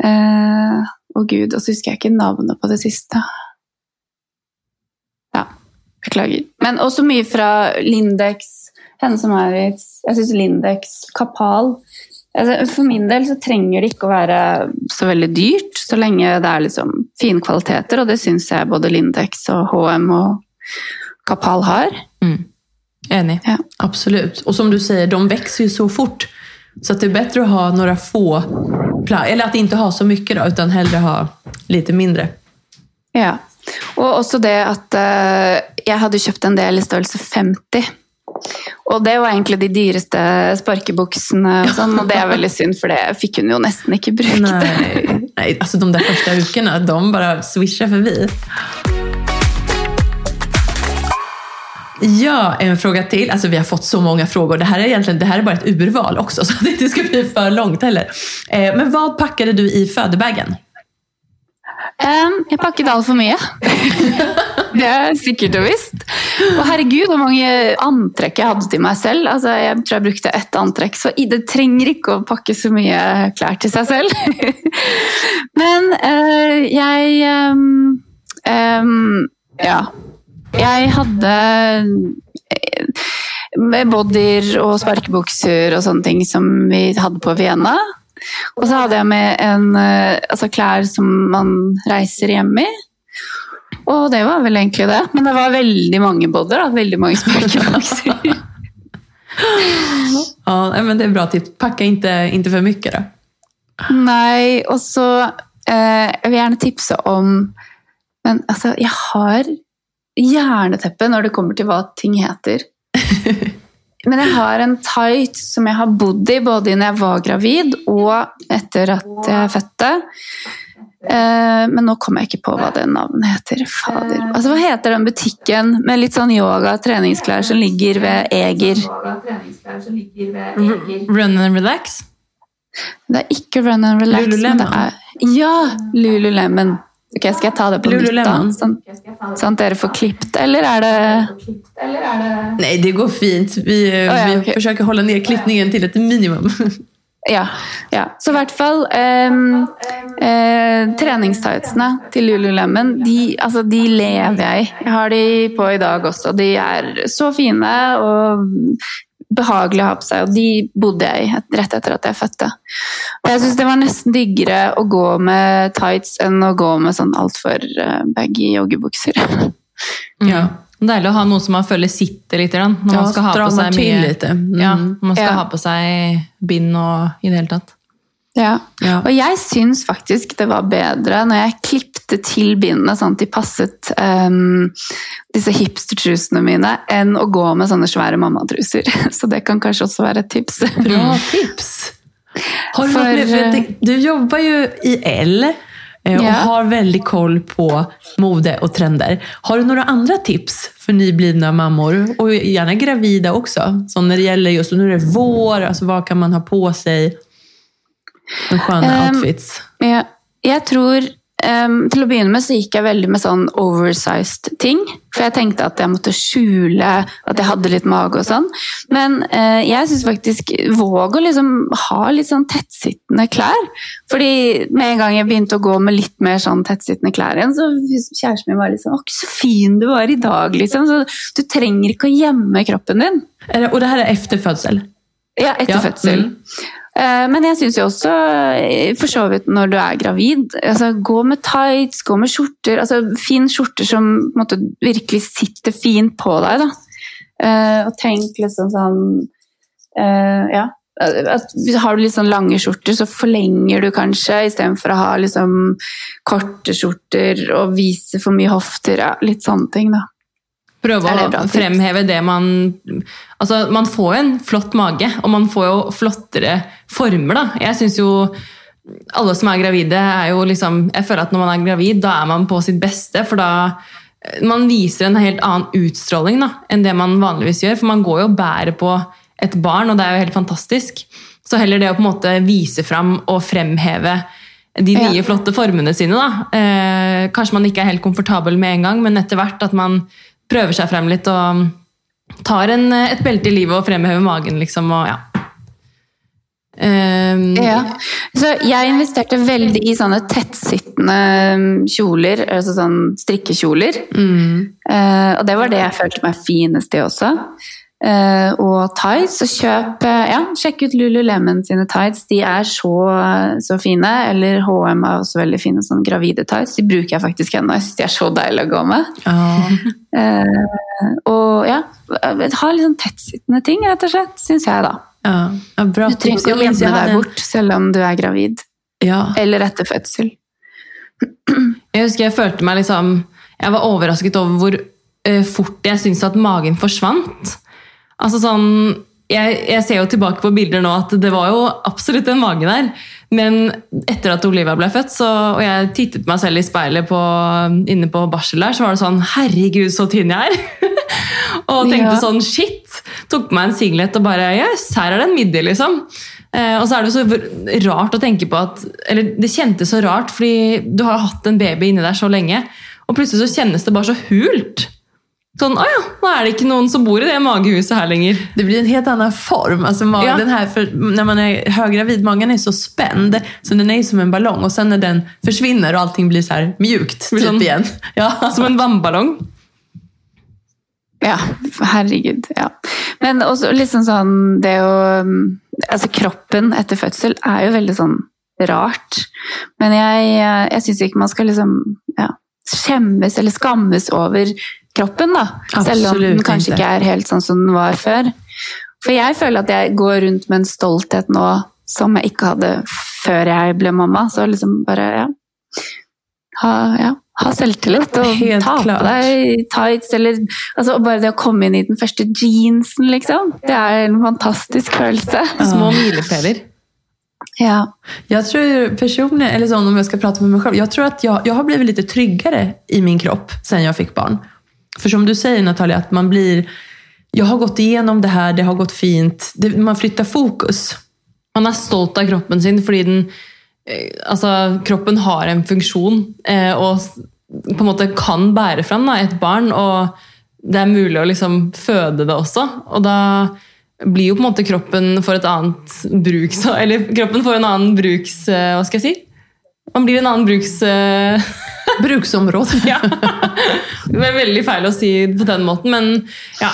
Eh, å gud, og så husker jeg ikke navnet på det siste. Beklager. Men også mye fra Lindex Hennes og Maurits, jeg syns Lindex, Kapal altså, For min del så trenger det ikke å være så veldig dyrt, så lenge det er liksom fine kvaliteter, og det syns jeg både Lindex og HM og Kapal har. Mm. Enig. Ja. Absolutt. Og som du sier, de vokser jo så fort. Så att det er bedre å ha noen få eller at ikke ha så mye, da, utan heller ha litt mindre. Ja. Og også det at eh, jeg hadde kjøpt en del i størrelse 50. Og det var egentlig de dyreste sparkebuksene, og, sånn, og det er veldig synd, for det fikk hun jo nesten ikke brukt. Nei, Nei altså de der første ukene, de bare swisher forbi. Ja, en fråga till. Alltså vi har fått så många frågor. Det här är egentligen det här är urval också, så det inte ska bli för långt heller. Eh, men vad packade du i födebagen? Um, jeg pakket altfor mye. (laughs) det er sikkert og visst. Og herregud, hvor mange antrekk jeg hadde til meg selv. Altså, jeg tror jeg brukte ett antrekk, så det trenger ikke å pakke så mye klær til seg selv. (laughs) Men uh, jeg um, um, Ja. Jeg hadde med bodyer og sparkebukser og sånne ting som vi hadde på Vienna. Og så hadde jeg med en, eh, altså klær som man reiser hjem i. Og det var vel egentlig det. Men det var veldig mange bodyer. da, Veldig mange sparkebukser. (laughs) (laughs) Ja, men det er bra tips. Packa ikke, ikke for mye, da. Nei, og så eh, Jeg vil gjerne tipse om Men altså, jeg har hjerneteppe når det kommer til hva ting heter. (laughs) Men jeg har en tight som jeg har bodd i både når jeg var gravid og etter at jeg fødte. Eh, Men nå kommer jeg ikke på hva det navnet heter. Fader. Altså, hva heter den butikken med litt sånn yoga og treningsklær som ligger ved Eger? Run and relax. Det er ikke Run and Relax. men Lululemon. det er- Ja! Lululemon. Ok, Skal jeg ta det på nytt, da? Sånn, sånn at dere får klippet, eller er det Nei, det går fint. Vi, ja, vi forsøker å holde ned klippningen til et minimum. (laughs) Ja. ja. Så i hvert fall eh, eh, Treningstightsene til Lululemon, de, altså, de lever jeg i. Jeg har de på i dag også. De er så fine og behagelige å ha på seg, og de bodde jeg i rett etter at jeg fødte. Og jeg syns det var nesten diggere å gå med tights enn å gå med sånn altfor uh, baggy joggebukser. (laughs) Ja. Deilig å ha noe som man føler sitter litt grann, når Ja, man skal ha på seg mye. Mm. Ja, man skal Ja. ha på seg bind og i det hele tatt. Ja. Ja. Og jeg syns faktisk det var bedre når jeg klipte til bindene sånn at de passet um, disse hipstertrusene mine, enn å gå med sånne svære mammatruser. (laughs) Så det kan kanskje også være et tips. Bra (laughs) tips! Har du, For, med, eh, du jobber jo i L og Ja. har veldig koll på mode og trender. Har du noen andre tips for nyblivna mammor? og gjerne gravide også? Så når det gjelder just, nå er det vår, altså, hva kan man ha på sig? Sköna Ehm, outfits. Jeg, jeg tror um, Til å begynne med så gikk jeg veldig med sånn oversized ting. For jeg tenkte at jeg måtte skjule at jeg hadde litt mage og sånn. Men uh, jeg syns faktisk våg å liksom ha litt sånn tettsittende klær. Fordi med en gang jeg begynte å gå med litt mer sånn tettsittende klær igjen, så kjæresten min var litt sånn 'Å, så fin du var i dag', liksom. Så du trenger ikke å gjemme kroppen din. Det- og det her er efter fødsel? Ja, etter Ja, fødsel. mm. Eh, Men jeg syns jo også, eh, for så vidt når du er gravid, altså, gå med tights, gå med skjorter. altså Fin skjorter som måte, virkelig sitter fint på deg. da. Eh, og tenk liksom sånn Ja. Har du litt sånn lange skjorter, så forlenger du kanskje, istedenfor å ha liksom korte skjorter og vise for mye hofter. Ja, litt sånne ting, da. Prøve å fremheve det man Altså, man får jo en flott mage, og man får jo flottere former, da. Jeg syns jo alle som er gravide, er jo liksom Jeg føler at når man er gravid, da er man på sitt beste, for da Man viser en helt annen utstråling da, enn det man vanligvis gjør, for man går jo og bærer på et barn, og det er jo helt fantastisk. Så heller det å på en måte vise fram og fremheve de nye, Ja. flotte formene sine. Da. Eh, kanskje man ikke er helt komfortabel med en gang, men etter hvert at man prøver seg frem litt og tar en, et belte i livet og fremhever magen, liksom. Og, ja. Um, Ja. Så jeg investerte veldig i sånne tettsittende um, kjoler, altså sånn strikkekjoler. Mm. Uh, og det var det jeg følte meg finest i også. Eh, og tights, Og kjøp eh, Ja, sjekk ut Lululemon sine tights. De er så, så fine. Eller HM er også veldig fine sånn gravide tights. De bruker jeg faktisk ennå. Jeg syns de er så deilige å gå med. Oh. (laughs) Uh, og ja, ha litt sånn tettsittende ting, rett og slett, syns jeg, da. Ja, ja, bra Du trenger ikke å gjemme deg bort selv om du er gravid. Ja. Eller etter fødsel. (clears throat) Jeg husker jeg følte meg liksom Jeg var overrasket over hvor uh, fort jeg syntes at magen forsvant. Altså sånn jeg, jeg ser jo tilbake på bilder nå at det var jo absolutt en mage der. Men etter at Olivia ble født, så, og jeg tittet meg selv i speilet på, inne på barsel der, så var det sånn Herregud, så tynn jeg er! (laughs) og tenkte Ja. sånn Shit! Tok på meg en singlet og bare Yes, her er det en middel, liksom. Eh, og så er det så rart å tenke på at Eller det kjentes så rart, fordi du har hatt en baby inni der så lenge, og plutselig så kjennes det bare så hult. Sånn, å ja, nå er det ikke noen som bor i det magehuset her lenger. Det blir en helt annen form. altså magen Ja. den här, för, när man er høygravid, magen er så spent, så den er som en ballong. Og sen når den forsvinner, og allting blir så här mjukt Blir typ igjen, igen. (laughs) Ja. Som en vannballong. Ja, herregud. Ja. Men også liksom sånn Det å Altså, kroppen etter fødsel er jo veldig sånn rart. Men jeg, jeg syns ikke man skal liksom ja, skjemmes eller skammes over kroppen, da. Selv om den kanskje ikke. ikke er helt sånn som den var før. For jeg føler at jeg går rundt med en stolthet nå som jeg ikke hadde før jeg ble mamma. Så liksom bare, ja Ha, ja, ha selvtillit og (laughs) Helt ta klart. på deg tights eller altså Bare det å komme inn i den første jeansen, liksom. Det er en fantastisk følelse. (laughs) Små milepæler. Ja. Jag tror personligen, eller så, om jag ska prata med mig själv, jag tror att jag, jag har blivit lite tryggare i min kropp sen jag fick barn. För som du säger Natalia, att man blir, jag har gått igenom det här, det har gått fint, det, man flyttar fokus. Man er stolt av kroppen sin fordi den eh, kroppen har en funksjon eh, og på en måte kan bære fram da, et barn, og det er mulig å liksom føde det også. Og da blir jo på en måte kroppen for et annet Så, Eller kroppen får en annen bruks... eh, Hva skal jeg si? Man blir en annen bruks... (laughs) Bruksområde. ja. Det er veldig feil å si på den måten, men ja.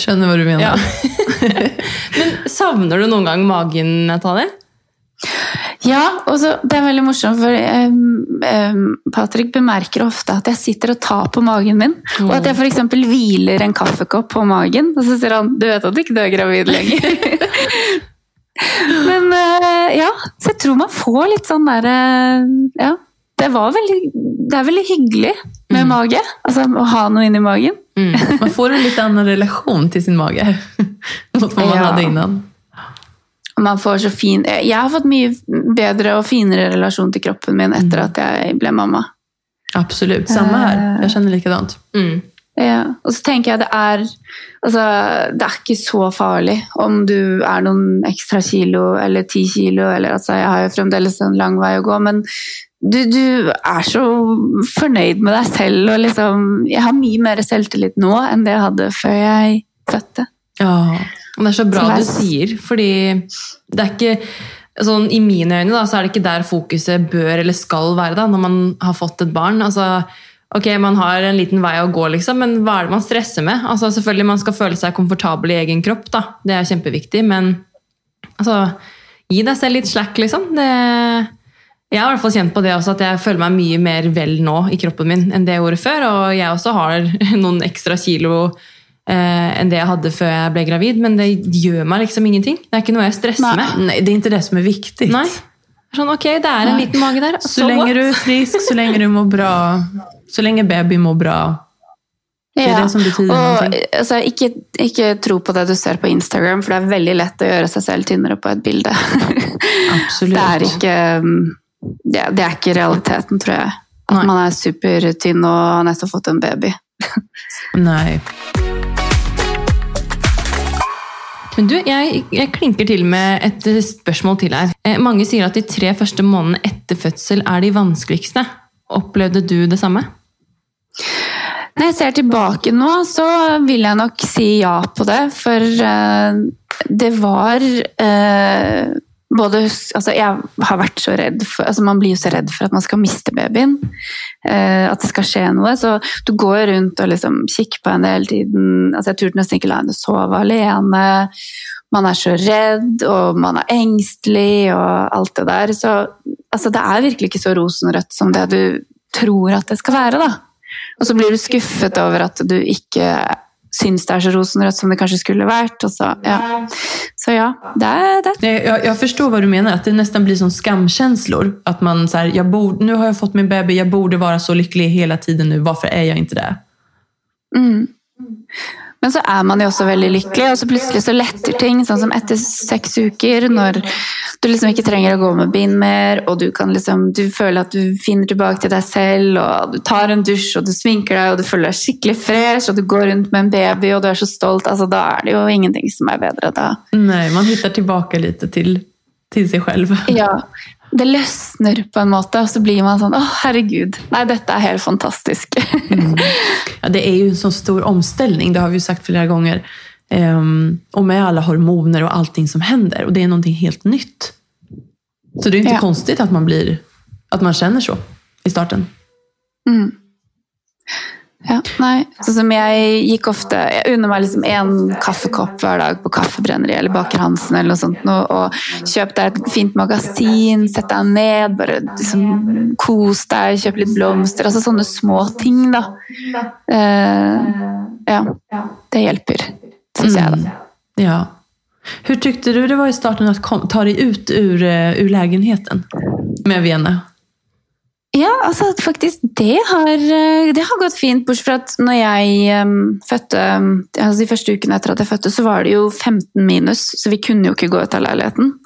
Skjønner hva du mener. ja. (laughs) men savner du noen gang magen, Natalie? Ja, og så, det er veldig morsomt, for um, um, Patrick bemerker ofte at jeg sitter og tar på magen min. Og at jeg f.eks. hviler en kaffekopp på magen, og så sier han 'du vet at du ikke er gravid lenger'. (laughs) Men uh, ja, så jeg tror man får litt sånn derre Ja. Det, var veldig, det er veldig hyggelig med mage. Altså å ha noe inni magen. Man får en litt annen relasjon til sin mage. (laughs) Vad man Ja. hadde innan. Man får så fin Jeg har fått mye bedre og finere relasjon til kroppen min etter at jeg ble mamma. Absolutt. Samme her. Jeg kjenner likadant. Mm. Ja, og så tenker jeg det er altså, Det er ikke så farlig om du er noen ekstra kilo eller ti kilo. Eller, altså, jeg har jo fremdeles en lang vei å gå, men du, du er så fornøyd med deg selv. Og liksom, jeg har mye mer selvtillit nå enn det jeg hadde før jeg fødte. Ja. Og det er så bra Så er- du sier, fordi det er ikke sånn, I mine øyne da, så er det ikke der fokuset bør eller skal være da, når man har fått et barn. Altså, ok, Man har en liten vei å gå, liksom, men hva er det man stresser med? Altså, selvfølgelig Man skal føle seg komfortabel i egen kropp, da. det er kjempeviktig. Men altså, gi deg selv litt slack, liksom. Det, jeg har i hvert fall kjent på det også, at jeg føler meg mye mer vel nå i kroppen min enn det jeg gjorde før. Og jeg også har (laughs) noen ekstra kilo eh, enn det jeg hadde før jeg ble gravid, men det gjør meg liksom ingenting. Det er ikke noe jeg stresser Nei. med. Nei, det er ikke det som er viktig. Nei. Sånn, ok, det er en Nei. liten mage der. Så lenge du er frisk, så lenge du mår bra, så lenge baby mår bra. Det er Ja, det som betyr og altså, ikke, ikke tro på det du ser på Instagram, for det er veldig lett å gjøre seg selv tynnere på et bilde. Absolutt. (laughs) Det er ikke, ja, det er ikke realiteten, tror jeg. At Nei. man er supertynn og har nettopp fått en baby. Nei. Men du, jeg, jeg klinker til med et spørsmål til her. Eh, mange sier at de tre første månedene etter fødsel er de vanskeligste. Opplevde du det samme? Når jeg ser tilbake nå, så vil jeg nok si ja på det. For eh, det var eh, både Altså, jeg har vært så redd for altså Man blir jo så redd for at man skal miste babyen. eh, at det skal skje noe. Så du går rundt og liksom kikker på henne hele tiden. Altså, jeg turte nesten ikke la henne sove alene. Man er så redd, og man er engstelig, og alt det der. Så altså, det er virkelig ikke så rosenrødt som det du tror at det skal være, da. Og så blir du skuffet over at du ikke syns det er så rosenrødt som det kanskje skulle vært. Og så, ja. så ja, det er det. Jeg, jeg forstår hva du mener, at det nesten blir som skamkänslor. At man så här, jag borde, nu har jeg fått min baby, jeg borde være så lykkelig hele tiden nu, hvorfor er jeg ikke det? Mm. Men så er man jo også veldig lykkelig, og så plutselig så letter ting. Sånn som etter seks uker, når du liksom ikke trenger å gå med bind mer, og du kan liksom Du føler at du finner tilbake til deg selv, og du tar en dusj, og du sminker deg, og du føler deg skikkelig fresh, og du går rundt med en baby, og du er så stolt. Altså, da er det jo ingenting som er bedre. Da. Nei, man hittar tilbake litt til til seg selv. Ja, det løsner på en måte, og så blir man sånn Å, herregud. Nei, dette er helt fantastisk. (laughs) Ja, det er jo en så stor omstilling, det har vi jo sagt flere ganger. Um, og med alle hormoner og allting som hender. Og det er noe helt nytt. Så det är inte Ja. konstigt at man, blir, At man kjenner så i starten. Mm. Ja, nei. Sånn som jeg gikk ofte Jeg unner meg liksom én kaffekopp hver dag på Kaffebrenneri eller Baker Hansen eller noe sånt. Og, Og kjøp deg et fint magasin, sett deg ned, bare liksom kos deg, kjøp litt blomster. Altså sånne små ting, da. Eh, ja. Det hjelper, syns jeg, da. Ja. Hur tyckte du det var i starten att ta dig ut ur, eh, ur med Vene? Ja, altså faktisk det har, eh, det har gått fint. Bortsett fra at når jeg um, fødte um, altså De første ukene etter at jeg fødte, så var det jo 15 minus, så vi kunne jo ikke gå ut av leiligheten.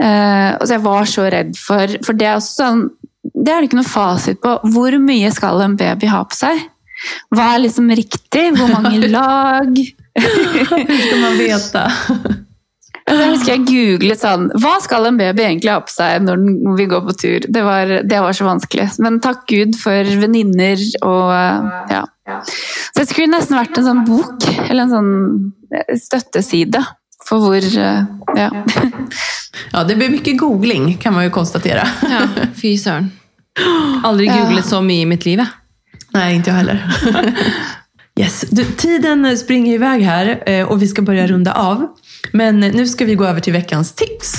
Uh, og så jeg var så redd for For det er også sånn Det er det ikke noe fasit på. Hvor mye skal en baby ha på seg? Hva er liksom riktig? Hvor mange (laughs) lag? Hur skal man veta? (laughs) Jeg husker jeg googlet sånn Hva skal en baby egentlig ha på seg når vi går på tur? Det var, det var så vanskelig. Men takk Gud for venninner og ja. Så det skulle nesten vært en sånn bok, eller en sånn eh, støtteside for hvor eh, Ja. Ja, det blir mye googling kan man jo konstatere. Ja, fy søren. Aldri googlet så mye i mitt liv. jeg. Nei, ikke jeg heller. (laughs) Yes. Du, tiden springer iväg här eh, och vi ska börja runda av. Men nu ska vi gå över till veckans tips.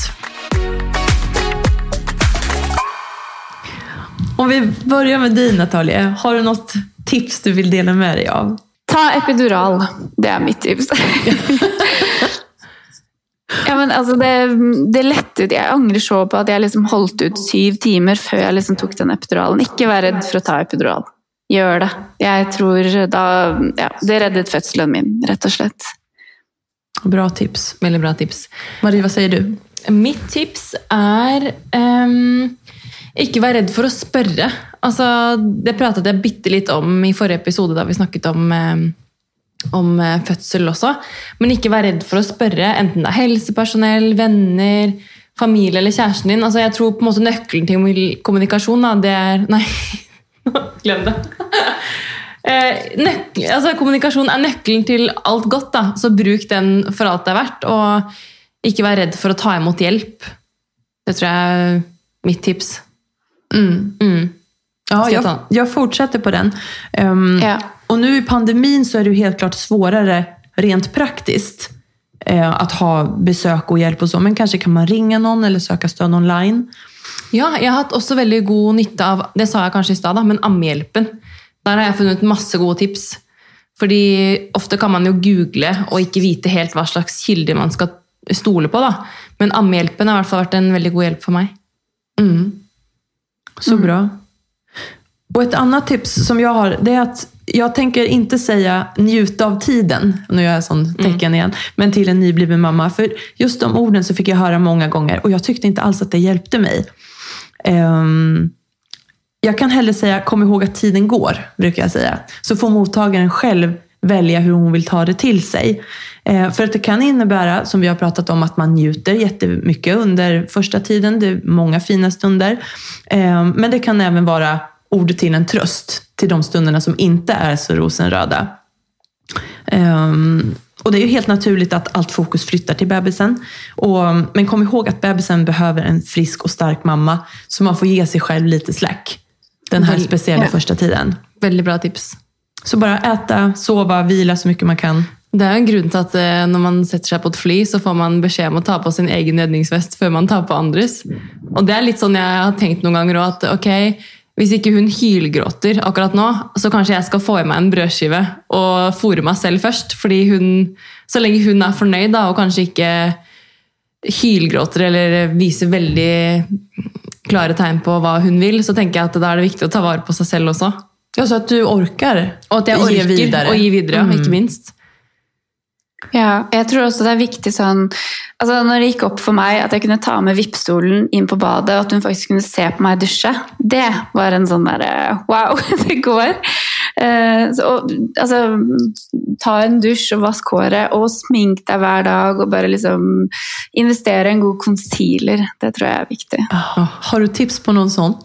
Om vi börjar med dig Natalia, har du något tips du vill dela med dig av? Ta epidural. Det er mitt tips. (laughs) Ja, men altså det, det lettet Jeg angrer så på at jeg liksom holdt ut syv timer før jeg liksom tok den epiduralen. Ikke vær redd for å ta epidural. Gjør det. Jeg tror da Ja, det reddet fødselen min, rett og slett. Bra tips. Veldig bra tips. Marie, hva sier du? Mitt tips er um, ikke vær redd for å spørre. Altså, det pratet jeg bitte litt om i forrige episode da vi snakket om, um, om eh, fødsel også. Men ikke vær redd for å spørre, enten det er helsepersonell, venner, familie eller kjæresten din. Altså, jeg tror på en måte nøkkelen til kommunikasjon da, det er (laughs) Nei, (laughs) glem det. (laughs) Eh, altså kommunikasjon er nøkkelen til alt godt, da. så bruk den for alt det er verdt. Og ikke vær redd for å ta imot hjelp. Det tror jeg er mitt tips. Mm. Mm. Ja, jag jag, fortsätter på den. Um, Ja. Og nå i pandemin så är det ju helt klart svårare rent praktiskt eh, att ha besök og hjelp och så. Men kanskje kan man ringa noen eller søke stöd online. Ja, jeg har hatt også veldig god nytte av det sa jeg kanskje i sted, men ammehjelpen. Der har jeg funnet masse gode tips. Fordi ofte kan man jo google og ikke vite helt hva slags kilder man skal stole på. da. Men ammehjelpen har i hvert fall vært en veldig god hjelp for meg. Mm. Så bra. Och ett annat tips som jag har, det är att jag tänker inte säga njuta av tiden, nu gör jag sån tecken igen, men till en nybliven mamma. För just de orden så fick jag höra många gånger och jag tyckte inte alls att det hjälpte mig. Um, jag kan hellre säga kom ihåg att tiden går, brukar jag säga. Så får mottagaren själv välja hur hon vill ta det till sig. Eh, för att det kan innebära, som vi har pratat om, att man njuter jättemycket under första tiden. Det är många fina stunder. Eh, men det kan även vara ord till en tröst till de stunderna som inte är så rosenröda. Um, och det är ju helt naturligt att allt fokus flyttar till bebisen. Och, men kom ihåg att bebisen behöver en frisk och stark mamma. Så man får ge sig själv lite slack. Den här Väl- speciella ja. första tiden. Veldig bra tips. Så bara äta, sova, vila så mycket man kan. Det er en grunn til at eh, når man setter seg på et fly, så får man beskjed om å ta på sin egen redningsvest før man tar på andres. Og det er litt sånn jeg har tenkt noen ganger òg, at ok, hvis ikke hun hylgråter akkurat nå, så kanskje jeg skal få i meg en brødskive og fôre meg selv først. fordi hun, Så lenge hun er fornøyd da, og kanskje ikke hylgråter eller viser veldig klare tegn på hva hun vil, så tenker jeg at da er det viktig å ta vare på seg selv også. Ja, så at du orker Og at jeg orker å gi videre, Mm. ikke minst. Ja, jeg tror også det er viktig sånn altså Når det gikk opp for meg at jeg kunne ta med vippstolen inn på badet, og at hun faktisk kunne se på meg dusje, det var en sånn derre Wow, (laughs) det går! Eh, så, og, altså, ta en dusj og vask håret, og smink deg hver dag, og bare liksom investere en god concealer. Det tror jeg er viktig. Ah, Har du tips på noen sånn?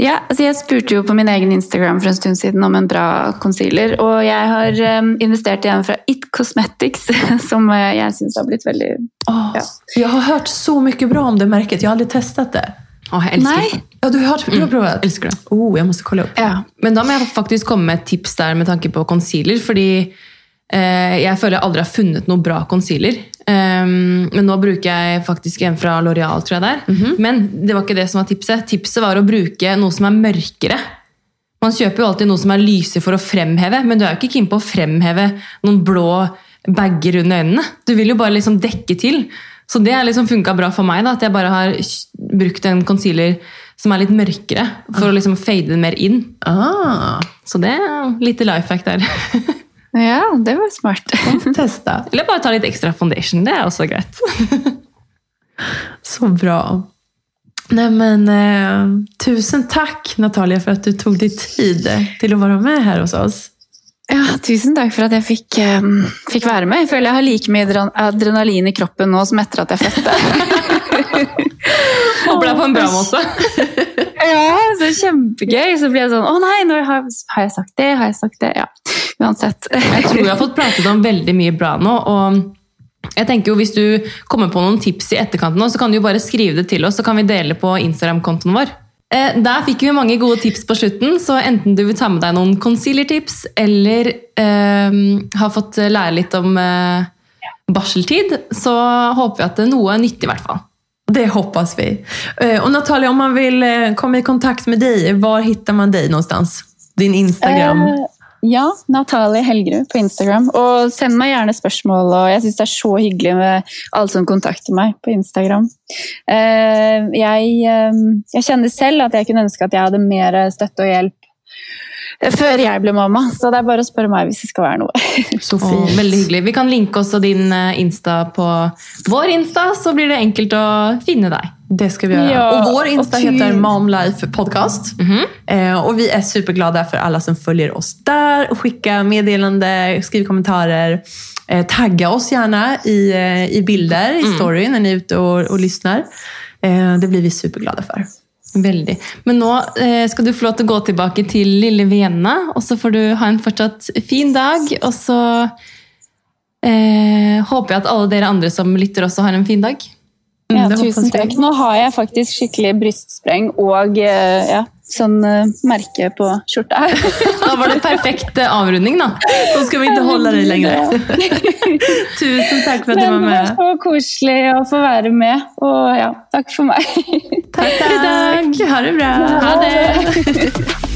Ja, altså jeg spurte jo på min egen Instagram for en stund siden om en bra concealer, og jeg har um, investert i en fra It Cosmetics, (laughs) som eh, jeg syns har blitt veldig Åh, Ja. Jeg har hørt så mye bra om det merket, jeg har aldri testet det. Åh, jeg elsker Nei. det. Ja, du har hört, du har provat? Elsker det. Oh, jeg må kolla opp. Ja. Men da må jeg faktisk komme med et tips der med tanke på concealer, fordi eh, jeg føler jeg aldri har funnet noe bra concealer. Um, men nå bruker jeg faktisk en fra L'Oreal, tror jeg det er. Men det var ikke det som var tipset. Tipset var å bruke noe som er mørkere. Man kjøper jo alltid noe som er lyse for å fremheve, men du er jo ikke keen på å fremheve noen blå bager under øynene. Du vil jo bare liksom dekke til. Så det har liksom funka bra for meg, da, at jeg bare har brukt en concealer som er litt mørkere, for å liksom fade den mer inn. Ah, Så det er lite life hack der. (laughs) ja, det var smart. (laughs) testa. Eller bare ta litt ekstra foundation. Det er også greit. (laughs) Så bra. Neimen, eh, tusen takk, Natalia for at du tog deg tid til å være med her hos oss. Ja, tusen takk for at jeg fikk, um, fikk være med. Jeg føler jeg har like mye adren- adrenalin i kroppen nå som etter at jeg fødte. Håper det er på en bra måte. (laughs) ja, så kjempegøy. Så blir jeg sånn Å nei, har, har jeg sagt det? Har jeg sagt det? Ja, uansett. Jeg tror vi har fått pratet om veldig mye bra nå. og jeg tenker jo Hvis du kommer på noen tips i etterkant, nå, så kan du jo bare skrive det til oss, så kan vi dele på Instagram-kontoen vår. Eh, Der fikk vi mange gode tips på slutten, så enten du vil ta med deg noen concealer-tips, eller eh, har fått lære litt om eh, barseltid, så håper vi at det er noe nyttig, i hvert fall. Det håper vi. Eh, Och Natalia, om man vil komme i kontakt med deg, hvor hittar man deg? någonstans? Din Instagram? Eh, ja, Natalie Helgerud på Instagram. Og send meg gjerne spørsmål. og Jeg syns det er så hyggelig med alle som kontakter meg på Instagram. Eh, jeg, eh, jeg kjenner selv at jeg kunne ønske at jeg hadde mer støtte og hjelp før jeg ble mamma. Så det er bare å spørre meg hvis det skal være noe. (laughs) Så Og fint. veldig hyggelig. Vi kan linke også din eh, Insta på vår Insta, så blir det enkelt å finne deg. Det ska vi göra. Ja, och vår Insta och heter heter Podcast. Mm Podcast. Eh, och vi är superglada för alla som följer oss där. Och skicka meddelande, skriv kommentarer. Eh, tagga oss gärna i, eh, i bilder, i story när ni är ute och, och lyssnar. Eh, det blir vi superglada för. Veldig. Men nå eh, skal du få lov til å gå tilbake til lille Vienna, og så får du ha en fortsatt fin dag. Og så eh, håper jeg at alle dere andre som lytter, også har en fin dag. Ja, tusen takk. Nå har jeg faktisk skikkelig brystspreng og eh, ja, sånn eh, merke på skjorta. (laughs) Da var det perfekt eh, avrunding, da. Nå skal vi ikke holde deg lenger. (laughs) Tusen takk for at du var med. det var så koselig å få være med, og ja, takk for meg. takk, (laughs) takk. Ha det bra. Ha det!